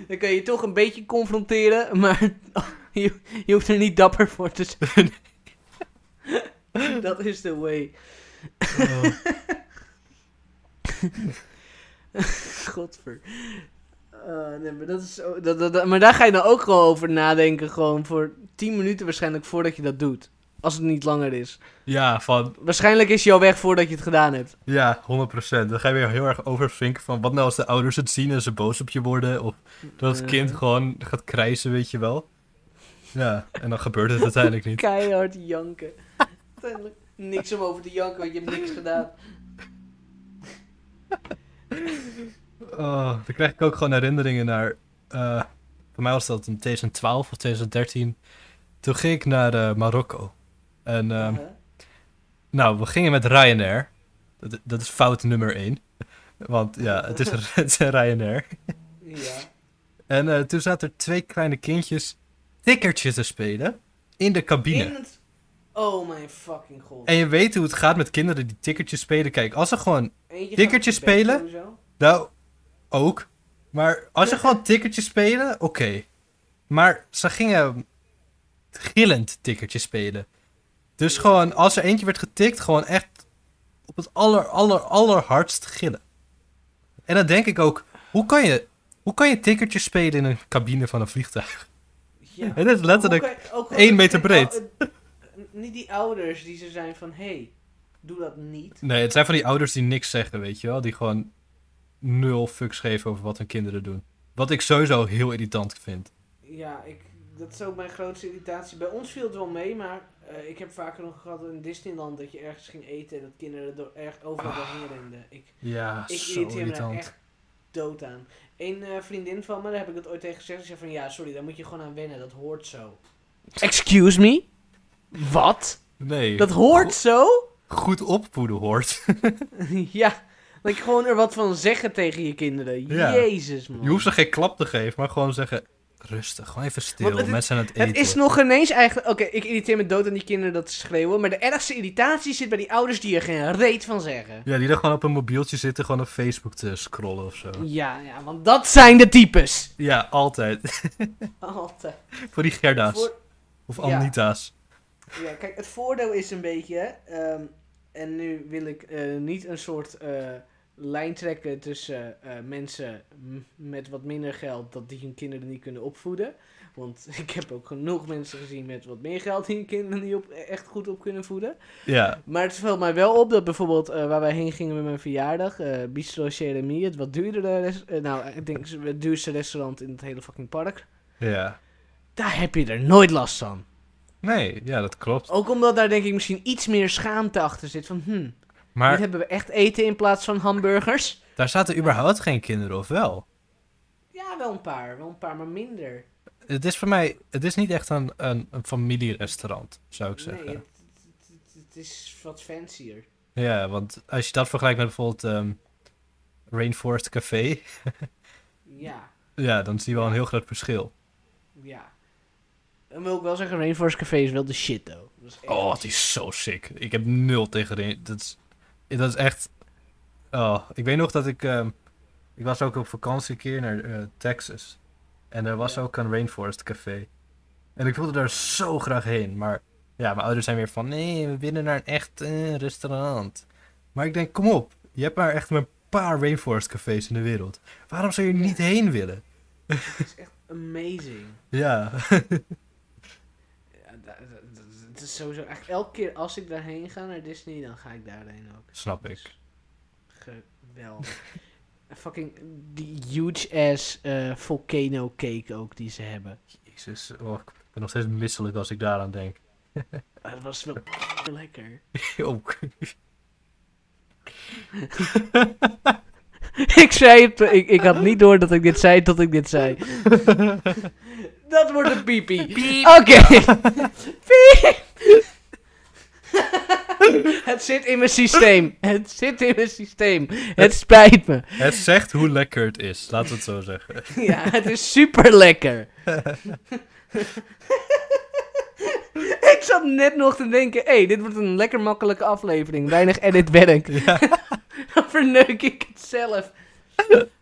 Dan kan je je toch een beetje confronteren, maar je, je hoeft er niet dapper voor te zijn. Dat is the way. Godver. Eh, nee, maar, dat is dat, dat- maar daar ga je dan ook gewoon over nadenken. Gewoon voor 10 minuten waarschijnlijk voordat je dat doet. Als het niet langer is. Ja, van Waarschijnlijk is jouw weg voordat je het gedaan hebt. Ja, 100%. Dan ga je weer heel erg overvinken van wat nou als de ouders het zien en ze boos op je worden. Of dat het kind gewoon gaat krijsen, weet je wel. Ja, en dan gebeurt het uiteindelijk niet. Keihard janken. Uiteindelijk niks om over te janken, want je hebt niks gedaan. Oh, dan krijg ik ook gewoon herinneringen naar... eh voor mij was dat in 2012 of 2013. Toen ging ik naar eh, Marokko. En Uh-huh. nou, we gingen met Ryanair. Dat, dat is fout nummer 1. Want ja, het is, het is Ryanair. Ja. En eh, toen zaten er twee kleine kindjes tikkertje te spelen in de cabine. In het... Oh mijn fucking god. En je weet hoe het gaat met kinderen die tikkertjes spelen. Kijk, als ze gewoon, tikkertjes spelen? nou, ook. Maar als ze gewoon tikkertjes spelen, oké. Maar ze gingen gillend tikkertjes spelen. Dus gewoon, als er eentje werd getikt, gewoon echt op het aller, aller, allerhardst gillen. En dan denk ik ook, hoe kan je, hoe kan je tikkertjes spelen in een cabine van een vliegtuig? Ja. Het is letterlijk ook- één meter breed. eh, Niet die ouders die ze zijn van, hey, doe dat niet. Nee, het zijn van die ouders die niks zeggen, weet je wel. Die gewoon nul fucks geven over wat hun kinderen doen. Wat ik sowieso heel irritant vind. Ja, ik, dat is ook mijn grootste irritatie. Bij ons viel het wel mee, maar eh, ik heb vaker nog gehad in Disneyland dat je ergens ging eten en dat kinderen er door, erg overal Ah. doorheen renden. Ik, Ja, ik zo irriteer me echt dood aan. Een eh, vriendin van me, daar heb ik het ooit tegen gezegd. Die zei van, ja, sorry, daar moet je gewoon aan wennen. Dat hoort zo. Excuse me? Wat? Nee. Dat hoort zo? goed opvoeden hoort. ja, dat je gewoon er wat van zeggen tegen je kinderen. Ja. Jezus, man. Je hoeft ze geen klap te geven, maar gewoon zeggen... Rustig, gewoon even stil. Het- Mensen aan het eten. Het is nog ineens eigenlijk... Oké, ik irriteer me dood aan die kinderen dat ze schreeuwen. Maar de ergste irritatie zit bij die ouders die er geen reet van zeggen. Ja, die er gewoon op een mobieltje zitten, gewoon op Facebook te scrollen of zo. Ja, ja, want dat zijn de types. Ja, altijd. Altijd. Voor die Gerda's. Voor- Of. Anita's. Ja, kijk, het voordeel is een beetje... ehm, en nu wil ik eh, niet een soort eh, lijn trekken tussen eh, mensen met wat minder geld... dat die hun kinderen niet kunnen opvoeden. Want ik heb ook genoeg mensen gezien met wat meer geld... die hun kinderen niet op, echt goed op kunnen voeden. Ja, Maar het valt mij wel op dat bijvoorbeeld eh, waar wij heen gingen met mijn verjaardag, eh Bistro Jeremie, het wat duurdere, eh, nou ik denk het duurste restaurant in het hele fucking park, ja. daar heb je er nooit last van. Nee, ja, dat klopt. Ook omdat daar denk ik misschien iets meer schaamte achter zit van, hm, dit Maar hebben we echt eten in plaats van hamburgers. daar zaten überhaupt geen kinderen, of wel? Ja, wel een paar, wel een paar, maar minder. Het is voor mij, het is niet echt een, een, een familierestaurant, zou ik zeggen. Nee, het, het- het- het is wat fancier. Ja, want als je dat vergelijkt met bijvoorbeeld ehm, Rainforest Café, Ja, ja, dan zie je wel een heel groot verschil. ja. Dan wil ik wel zeggen, Rainforest Café is wel de shit, though. Dat is echt Oh, het is zo sick. Ik heb nul tegen Rain. Dat is, dat is echt. Oh, ik weet nog dat ik. ehm, ik was ook op vakantie een keer naar eh, Texas. En er was Ja. ook een Rainforest Café. En ik wilde daar zo graag heen. Maar ja, mijn ouders zijn weer van: nee, we willen naar een echt eh, restaurant. Maar ik denk: kom op. Je hebt maar echt maar een paar Rainforest Cafés in de wereld. Waarom zou je er niet heen willen? Het is echt amazing. Ja, is sowieso echt elke keer als ik daarheen ga naar Disney, dan ga ik daarheen ook. Snap ik. Geweldig. Fucking die huge ass eh, volcano cake ook die ze hebben. Jezus. Oh, ik ben nog steeds misselijk als ik daaraan denk. Dat was wel lekker. Oh, ik zei het, ik, ik had niet door dat ik dit zei tot ik dit zei. dat wordt een piepie. Oké. Piep. het zit in mijn systeem. Het zit in mijn systeem. Het spijt me. Het zegt hoe lekker het is, laten we het zo zeggen. Ja, het is super lekker. ik zat net nog te denken, hé, hey, dit wordt een lekker makkelijke aflevering. Weinig editwerk. Ja. Dan verneuk ik het zelf.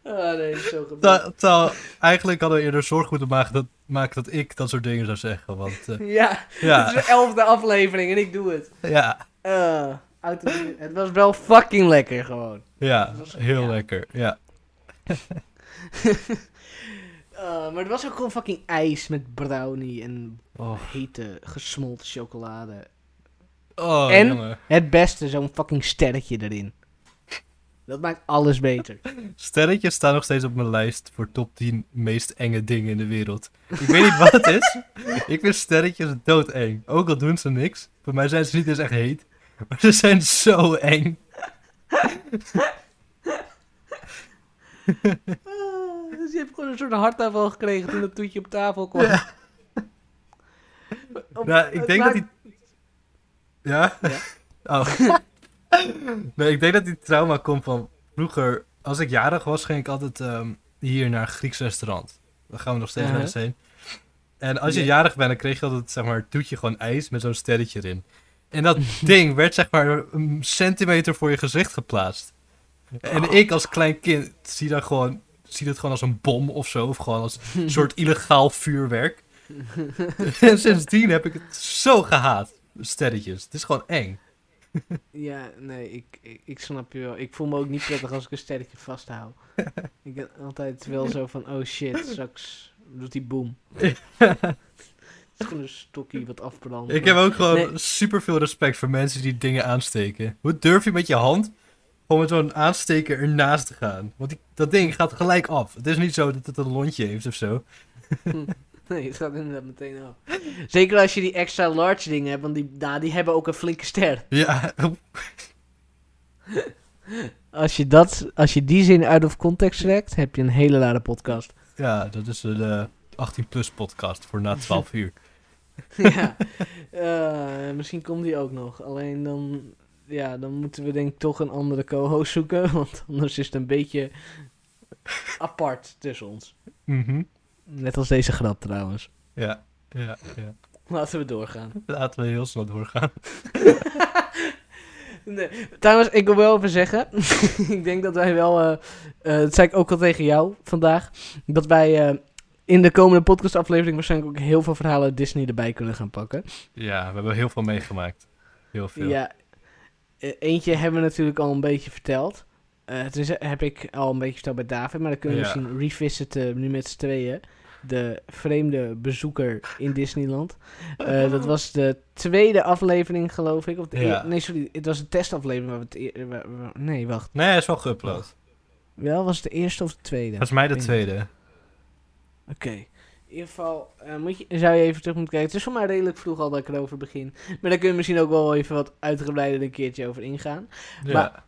Oh nee, zo gebeurd. Terwijl- terwijl eigenlijk hadden we eerder zorg moeten maken dat, maken dat ik dat soort dingen zou zeggen. Want eh, Ja, het is de elfde aflevering en ik doe het. ja, auto- het was wel fucking lekker gewoon. ja, was- heel ja. lekker. Ja. Eh, maar het was ook gewoon fucking ijs met brownie en Oh, hete gesmolten chocolade. oh En? jongen. Het beste, zo'n fucking sterretje erin. Dat maakt alles beter. Sterretjes staan nog steeds op mijn lijst voor top 10 meest enge dingen in de wereld. Ik weet niet wat het is. Ik vind sterretjes doodeng. Ook al doen ze niks. Voor mij zijn ze niet eens echt heet. Maar ze zijn zo eng. Ah, dus je hebt gewoon een soort hartaanval gekregen toen dat toetje op tafel kwam. Ja. Op- Nou, ik denk dat die... Ja? Ja. Oh. nee, ik denk dat die trauma komt van... Vroeger, als ik jarig was, ging ik altijd ehm, hier naar een Grieks restaurant. Daar gaan we nog steeds wel eens heen. En als je Ja. jarig bent, dan kreeg je altijd, zeg maar, een toetje gewoon ijs met zo'n sterretje erin. En dat ding werd, zeg maar, een centimeter voor je gezicht geplaatst. En Oh. ik als klein kind zie dat gewoon... Zie dat gewoon als een bom of zo. Of gewoon als een soort illegaal vuurwerk. en sindsdien heb ik het zo gehaat. Sterretjes. Het is gewoon eng. Ja, nee, ik, ik, ik snap je wel. Ik voel me ook niet prettig als ik een sterretje vasthoud. ik heb altijd wel zo van, oh shit, straks doet die boom. Het is gewoon een stokje wat afbrandt. Ik heb ook gewoon Nee. super veel respect voor mensen die dingen aansteken. Hoe durf je met je hand gewoon met zo'n aansteker ernaast te gaan? Want die, dat ding gaat gelijk af. Het is niet zo dat het een lontje heeft of zo. Nee, het gaat inderdaad meteen af. Zeker als je die extra large dingen hebt, want die, nou, die hebben ook een flinke ster. Ja, Als je, dat, als je die zin uit of context trekt, heb je een hele rare podcast. ja dat is de 18-plus podcast voor na 12 uur. ja, Eh, misschien komt die ook nog. Alleen dan ja, dan moeten we denk ik toch een andere co-host zoeken. Want anders is het een beetje apart tussen ons. Mhm. Net als deze grap trouwens. Ja, ja, ja. Laten we doorgaan. Laten we heel snel doorgaan. Nee. Trouwens, ik wil wel even zeggen. ik denk dat wij wel. eh, eh, dat zei ik ook al tegen jou vandaag. Dat wij eh, in de komende podcastaflevering waarschijnlijk ook heel veel verhalen Disney erbij kunnen gaan pakken. Ja, we hebben heel veel meegemaakt. Heel veel. Ja. eh, eentje hebben we natuurlijk al een beetje verteld. Eh dus heb ik al een beetje verteld bij David. Maar dan kunnen we Ja. misschien revisiten nu met z'n tweeën. De vreemde bezoeker in Disneyland. Eh, dat was de tweede aflevering, geloof ik. Of de Ja. eer- nee, sorry. Het was een testaflevering. Waar we het waar- nee, wacht. Nee, hij is wel geüpload. Wel, was het de eerste of de tweede? Volgens mij de tweede. Oké. In ieder geval eh, moet je, zou je even terug moeten kijken. Het is voor mij redelijk vroeg al dat ik erover begin. Maar daar kun je misschien ook wel even wat uitgebreider een keertje over ingaan. Ja. Maar-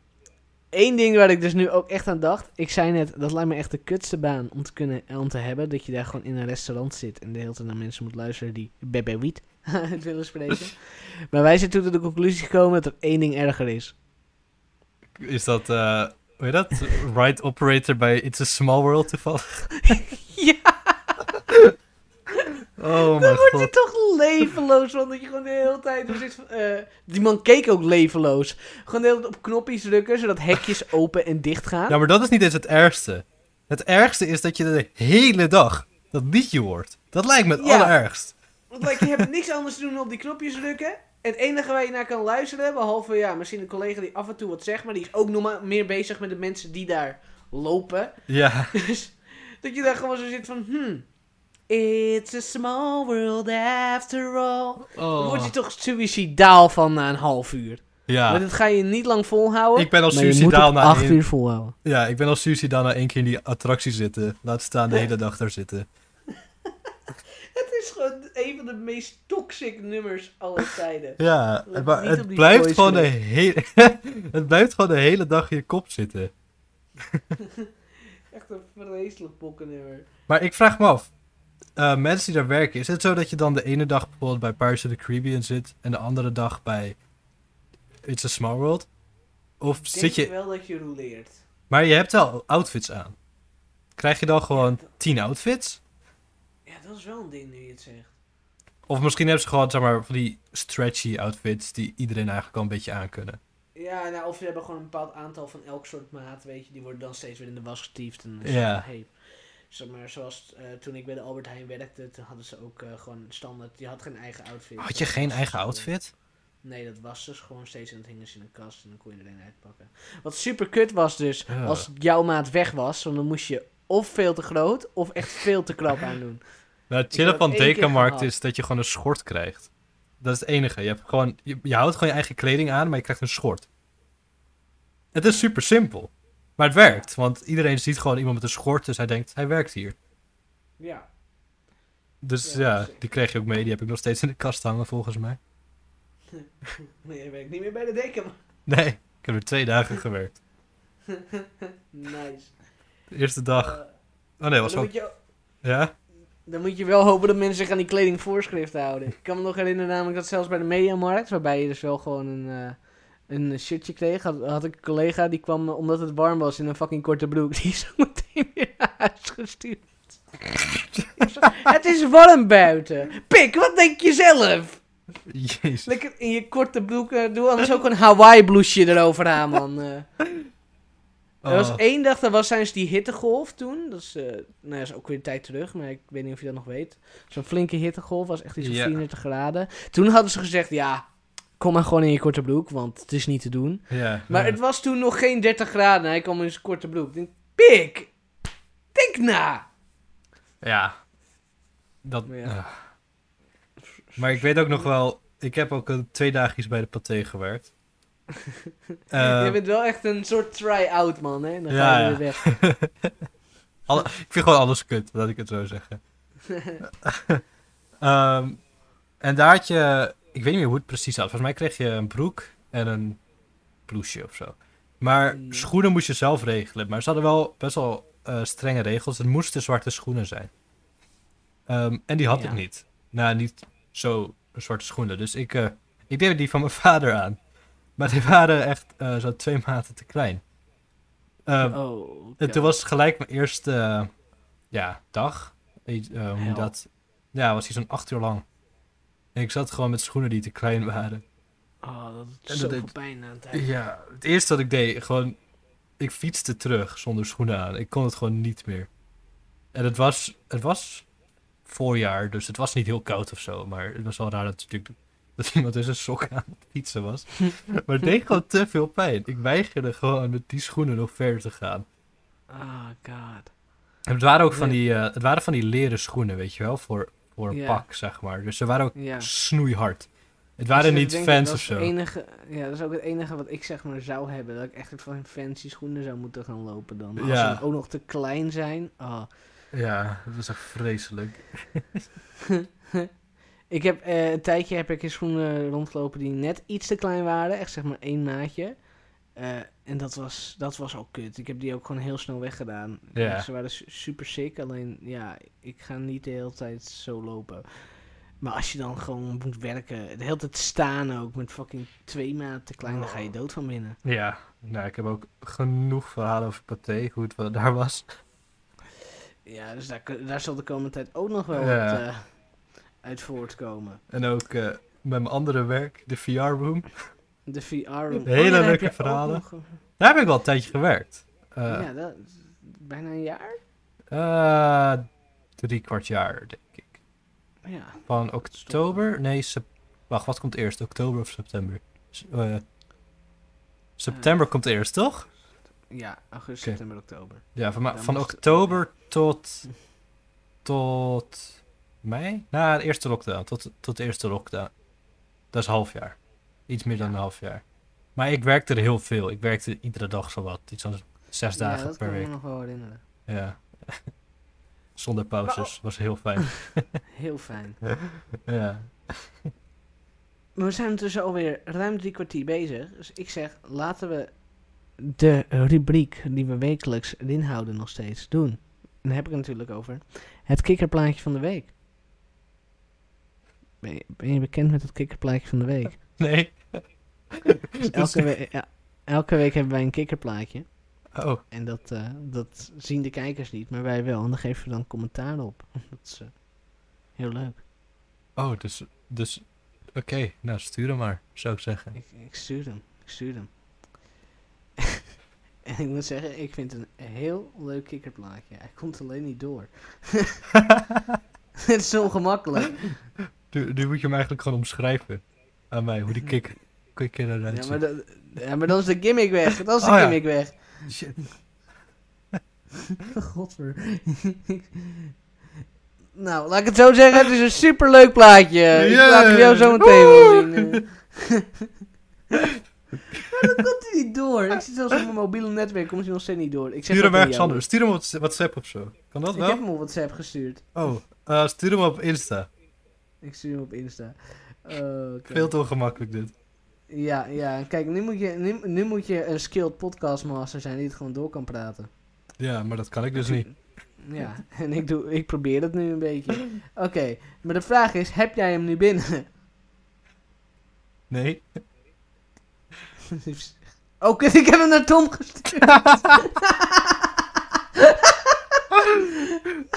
Eén ding waar ik dus nu ook echt aan dacht. Ik zei net, dat lijkt me echt de kutste baan om te, kunnen, om te hebben. Dat je daar gewoon in een restaurant zit en de hele tijd naar mensen moet luisteren die Bebe Wiet uit willen spreken. maar wij zijn toen tot de conclusie gekomen dat er één ding erger is. Is dat, eh hoe heet dat? Ride operator bij It's a Small World toevallig? Oh mijn dan word je toch levenloos van dat je gewoon de hele tijd... er zit eh, die man keek ook levenloos. Gewoon de hele tijd op knopjes drukken, zodat hekjes open en dicht gaan. Ja, maar dat is niet eens het ergste. Het ergste is dat je de hele dag dat liedje hoort. Dat lijkt me het Ja. allerergst. Want like, je hebt niks anders te doen dan op die knopjes drukken. En het enige waar je naar kan luisteren, behalve ja, misschien een collega die af en toe wat zegt, maar die is ook nog maar meer bezig met de mensen die daar lopen. Ja. Dus dat je daar gewoon zo zit van, hmm, it's a small world after all. Dan word je toch suicidaal van na een half uur. Maar Ja. dat ga je niet lang volhouden. Ik ben al maar suicidaal na acht één- uur volhouden. Ja, ik ben als suicidaal na één keer in die attractie zitten. Laat staan de hele dag daar zitten. Het is gewoon een van de meest toxic nummers aller tijden. Ja, maar het blijft gewoon de hele... het blijft gewoon de hele dag in je kop zitten. Echt een vreselijk pokkennummer. Maar ik vraag me af. Eh, mensen die daar werken, is het zo dat je dan de ene dag bijvoorbeeld bij Pirates of the Caribbean zit en de andere dag bij It's a Small World? Of Ik zit denk je... wel dat je rouleert. Maar je hebt wel outfits aan. Krijg je dan gewoon tien outfits? Ja, dat is wel een ding nu je het zegt. Of misschien hebben ze gewoon, zeg maar, van die stretchy outfits die iedereen eigenlijk al een beetje aan kunnen. Ja, nou, of ze hebben gewoon een bepaald aantal van elk soort maat, weet je. Die worden dan steeds weer in de was getiefd. En het Ja. hey, zeg maar, zoals eh, toen ik bij de Albert Heijn werkte, toen hadden ze ook eh, gewoon standaard, die had geen eigen outfit. Had je Dat geen was eigen dus, eh, outfit? Nee, dat was dus gewoon steeds en dat hingen ze in een kast en dan kon je er een uitpakken. Wat super kut was dus, als jouw maat weg was, dan moest je of veel te groot of echt veel te krap aandoen. Nou, het chillen van Dekamarkt is dat je gewoon een schort krijgt. Dat is het enige. Je, hebt gewoon, je, je houdt gewoon je eigen kleding aan, maar je krijgt een schort. Het is super simpel. Maar het werkt, want iedereen ziet gewoon iemand met een schort, dus hij denkt, hij werkt hier. Ja. Dus Ja, ja, zeker. die kreeg je ook mee. Die heb ik nog steeds in de kast hangen, volgens mij. Nee, je werkt niet meer bij de deken. Nee, ik heb er twee dagen gewerkt. nice. De eerste dag. Eh, Oh nee, was je, Ja? dan moet je wel hopen dat mensen zich aan die kledingvoorschriften houden. Ik kan me nog herinneren namelijk dat zelfs bij de Mediamarkt, waarbij je dus wel gewoon een, eh, een shirtje kreeg, had, had ik een collega die kwam, omdat het warm was, in een fucking korte broek. Die is zo meteen weer naar huis gestuurd. Het is warm buiten. Pik, wat denk je zelf? Jezus. Lekker in je korte broek. eh, doe anders ook een Hawaii blouseje erover aan, man. eh. Er was Oh. één dag, dat was tijdens die hittegolf toen. Dat is, eh, nou, dat is ook weer een tijd terug, maar ik weet niet of je dat nog weet. Zo'n flinke hittegolf, was echt iets van Ja. 34 graden. Toen hadden ze gezegd, ja, kom maar gewoon in je korte broek, want het is niet te doen. Ja. Maar ja. het was toen nog geen 30 graden en hij kwam in zijn korte broek. Ik denk, pik, denk na. Ja. Dat... Maar ja. ah. Maar ik weet ook nog wel... Ik heb ook eh, twee dagjes bij de paté gewerkt. Eh, je bent wel echt een soort try-out, man, hè? Dan ga Ja, je ja. weer weg. alle- ik vind gewoon alles kut, laat ik het zo zeggen. Ehm, en daar had je... Ik weet niet meer hoe het precies zat. Volgens mij kreeg je een broek en een blouseje of zo. Maar Mm. schoenen moest je zelf regelen. Maar ze hadden wel best wel eh, strenge regels. Het moesten zwarte schoenen zijn. Ehm, en die had Ja. ik niet. Nou, niet zo zwarte schoenen. Dus ik, eh, ik deed die van mijn vader aan. Maar die waren echt eh, zo twee maten te klein. Oh, en toen was het gelijk mijn eerste ja, dag. Hoe dat? Ja, was hij zo'n acht uur lang. En ik zat gewoon met schoenen die te klein waren. Oh, dat is dat zoveel deed- pijn aan het eind. Ja, het eerste wat ik deed, gewoon... Ik fietste terug zonder schoenen aan. Ik kon het gewoon niet meer. En het was, het was voorjaar, dus het was niet heel koud of zo. Maar het was wel raar dat, natuurlijk, dat iemand in zijn sok aan het fietsen was. maar het deed gewoon te veel pijn. Ik weigerde gewoon met die schoenen nog verder te gaan. Oh god. En het waren ook van die, eh, het waren van die leren schoenen, weet je wel, voor, voor een Ja. pak, zeg maar. Dus ze waren ook Ja. snoeihard. Het Ik waren niet fans of is zo. Enige, ja, dat is ook het enige wat ik zeg maar zou hebben. Dat ik echt van fancy schoenen zou moeten gaan lopen dan. Als Ja. ze ook nog te klein zijn. Oh. Ja, dat was echt vreselijk. Ik heb eh, een tijdje heb ik in schoenen rondgelopen die net iets te klein waren. Echt zeg maar één maatje. Eh, en dat was, dat was al kut. Ik heb die ook gewoon heel snel weggedaan. Ja. Ze waren su- super sick. Alleen ja, ik ga niet de hele tijd zo lopen. Maar als je dan gewoon moet werken, de hele tijd staan ook met fucking twee maat te klein, dan ga je dood van binnen. Ja, nou, ik heb ook genoeg verhalen over Pathé, hoe het daar was. Ja, dus daar, daar zal de komende tijd ook nog wel Ja. wat eh, uit voortkomen. En ook eh, met mijn andere werk, de VR-room. De VR-room. Hele daar heb leuke verhalen. nog, Daar heb ik wel een tijdje gewerkt. Eh, ja, dat, bijna een jaar? eh, drie kwart jaar, denk ik. Ja. Van oktober? Nee, sep- wacht, wat komt eerst? Oktober of september? Eh, september komt eerst, toch? Ja, augustus, Oké. september, oktober. Ja, van, Dan van oktober tot, tot mei? Na de eerste lockdown, tot, tot de eerste lockdown. Dat is een half jaar. Iets meer dan een half jaar. Maar ik werkte er heel veel. Ik werkte iedere dag zowat. Iets van zes ja, dagen dat per kan ik week. me nog wel herinneren. Ja. Zonder pauzes. Was heel fijn. Heel fijn. ja. We zijn dus alweer ruim drie kwartier bezig. Dus ik zeg, laten we de rubriek die we wekelijks erin houden nog steeds doen. En dan heb ik het natuurlijk over het kikkerplaatje van de week. Ben je, ben je bekend met het kikkerplaatje van de week? Nee. Dus elke, we- ja, elke week hebben wij een kikkerplaatje. Oh, En dat, eh, dat zien de kijkers niet, maar wij wel. En dan geven we dan commentaar op. Dat is eh, heel leuk. oh dus... dus Oké, nou stuur hem maar, zou ik zeggen. Ik, ik stuur hem. Ik stuur hem. en ik moet zeggen, ik vind het een heel leuk kikkerplaatje. Hij komt alleen niet door. Het is zo ongemakkelijk. nu, nu moet je hem eigenlijk gewoon omschrijven. Aan mij, hoe die kick, kikker eruit Ja maar, dat- ja, maar dan is de gimmick weg. Dan is de Oh ja. gimmick weg. Shit. Godver. nou, laat ik het zo zeggen. Het is een superleuk plaatje. Ik Yeah. laat hem jou zo meteen wel zien. eh. Maar dan komt hij niet door. Ik zit zelfs op mijn mobiele netwerk. Komt hij nog steeds niet door. Ik Stuur hem dat ergens anders. Stuur hem op WhatsApp of zo. Kan dat Ik wel? heb hem op WhatsApp gestuurd. Oh, eh, stuur hem op Insta. Ik stuur hem op Insta. Oh. Veel te ongemakkelijk dit. Ja, ja. Kijk, nu moet, je, nu, nu moet je een skilled podcastmaster zijn die het gewoon door kan praten. Ja, maar dat kan ik dus niet. Ja, en ik, doe, ik probeer het nu een beetje. Oké, maar de vraag is, heb jij hem nu binnen? Nee. Oh, ik heb hem naar Tom gestuurd.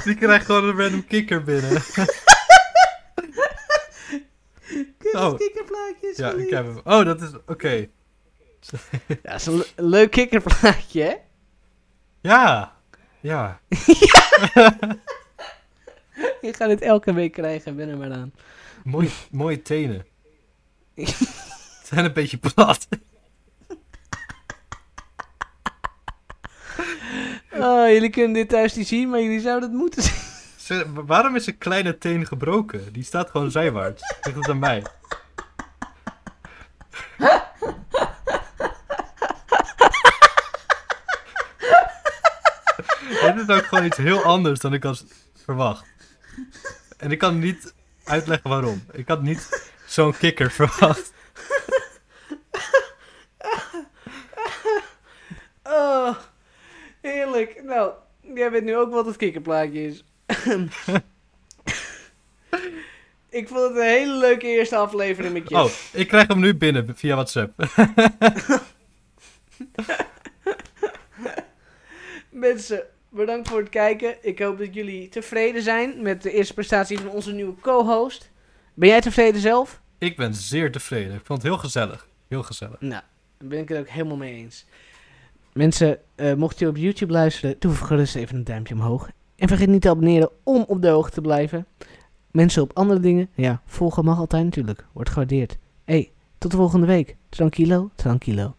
Die krijgt gewoon een random kikker binnen. Oh. kikkerplaatje is ja, ik heb hem. Oh, dat is... Oké. Ja, dat is een le- leuk kikkerplaatje, hè? Ja. Ja. Je gaat het elke week krijgen, ben er maar aan. Mooi, mooie tenen. Het zijn een beetje plat. Oh, jullie kunnen dit thuis niet zien, maar jullie zouden het moeten zien. Ze- waarom is een kleine teen gebroken? Die staat gewoon zijwaarts. Zeg het aan mij. Dit is ook gewoon iets heel anders dan ik had verwacht. En ik kan niet uitleggen waarom. Ik had niet zo'n kikker verwacht. Oh, heerlijk. Nou, jij weet nu ook wat het kikkerplaatje is. Ik vond het een hele leuke eerste aflevering met je. Oh, ik krijg hem nu binnen via WhatsApp. Mensen, bedankt voor het kijken. Ik hoop dat jullie tevreden zijn met de eerste prestatie van onze nieuwe co-host. Ben jij tevreden zelf? Ik ben zeer tevreden. Ik vond het heel gezellig. Heel gezellig. Nou, daar ben ik het ook helemaal mee eens. Mensen, uh, mocht je op YouTube luisteren, doe gerust even een duimpje omhoog. En vergeet niet te abonneren om op de hoogte te blijven. Mensen op andere dingen, ja, volgen mag altijd natuurlijk. Wordt gewaardeerd. hey, tot de volgende week. Tranquilo, tranquilo.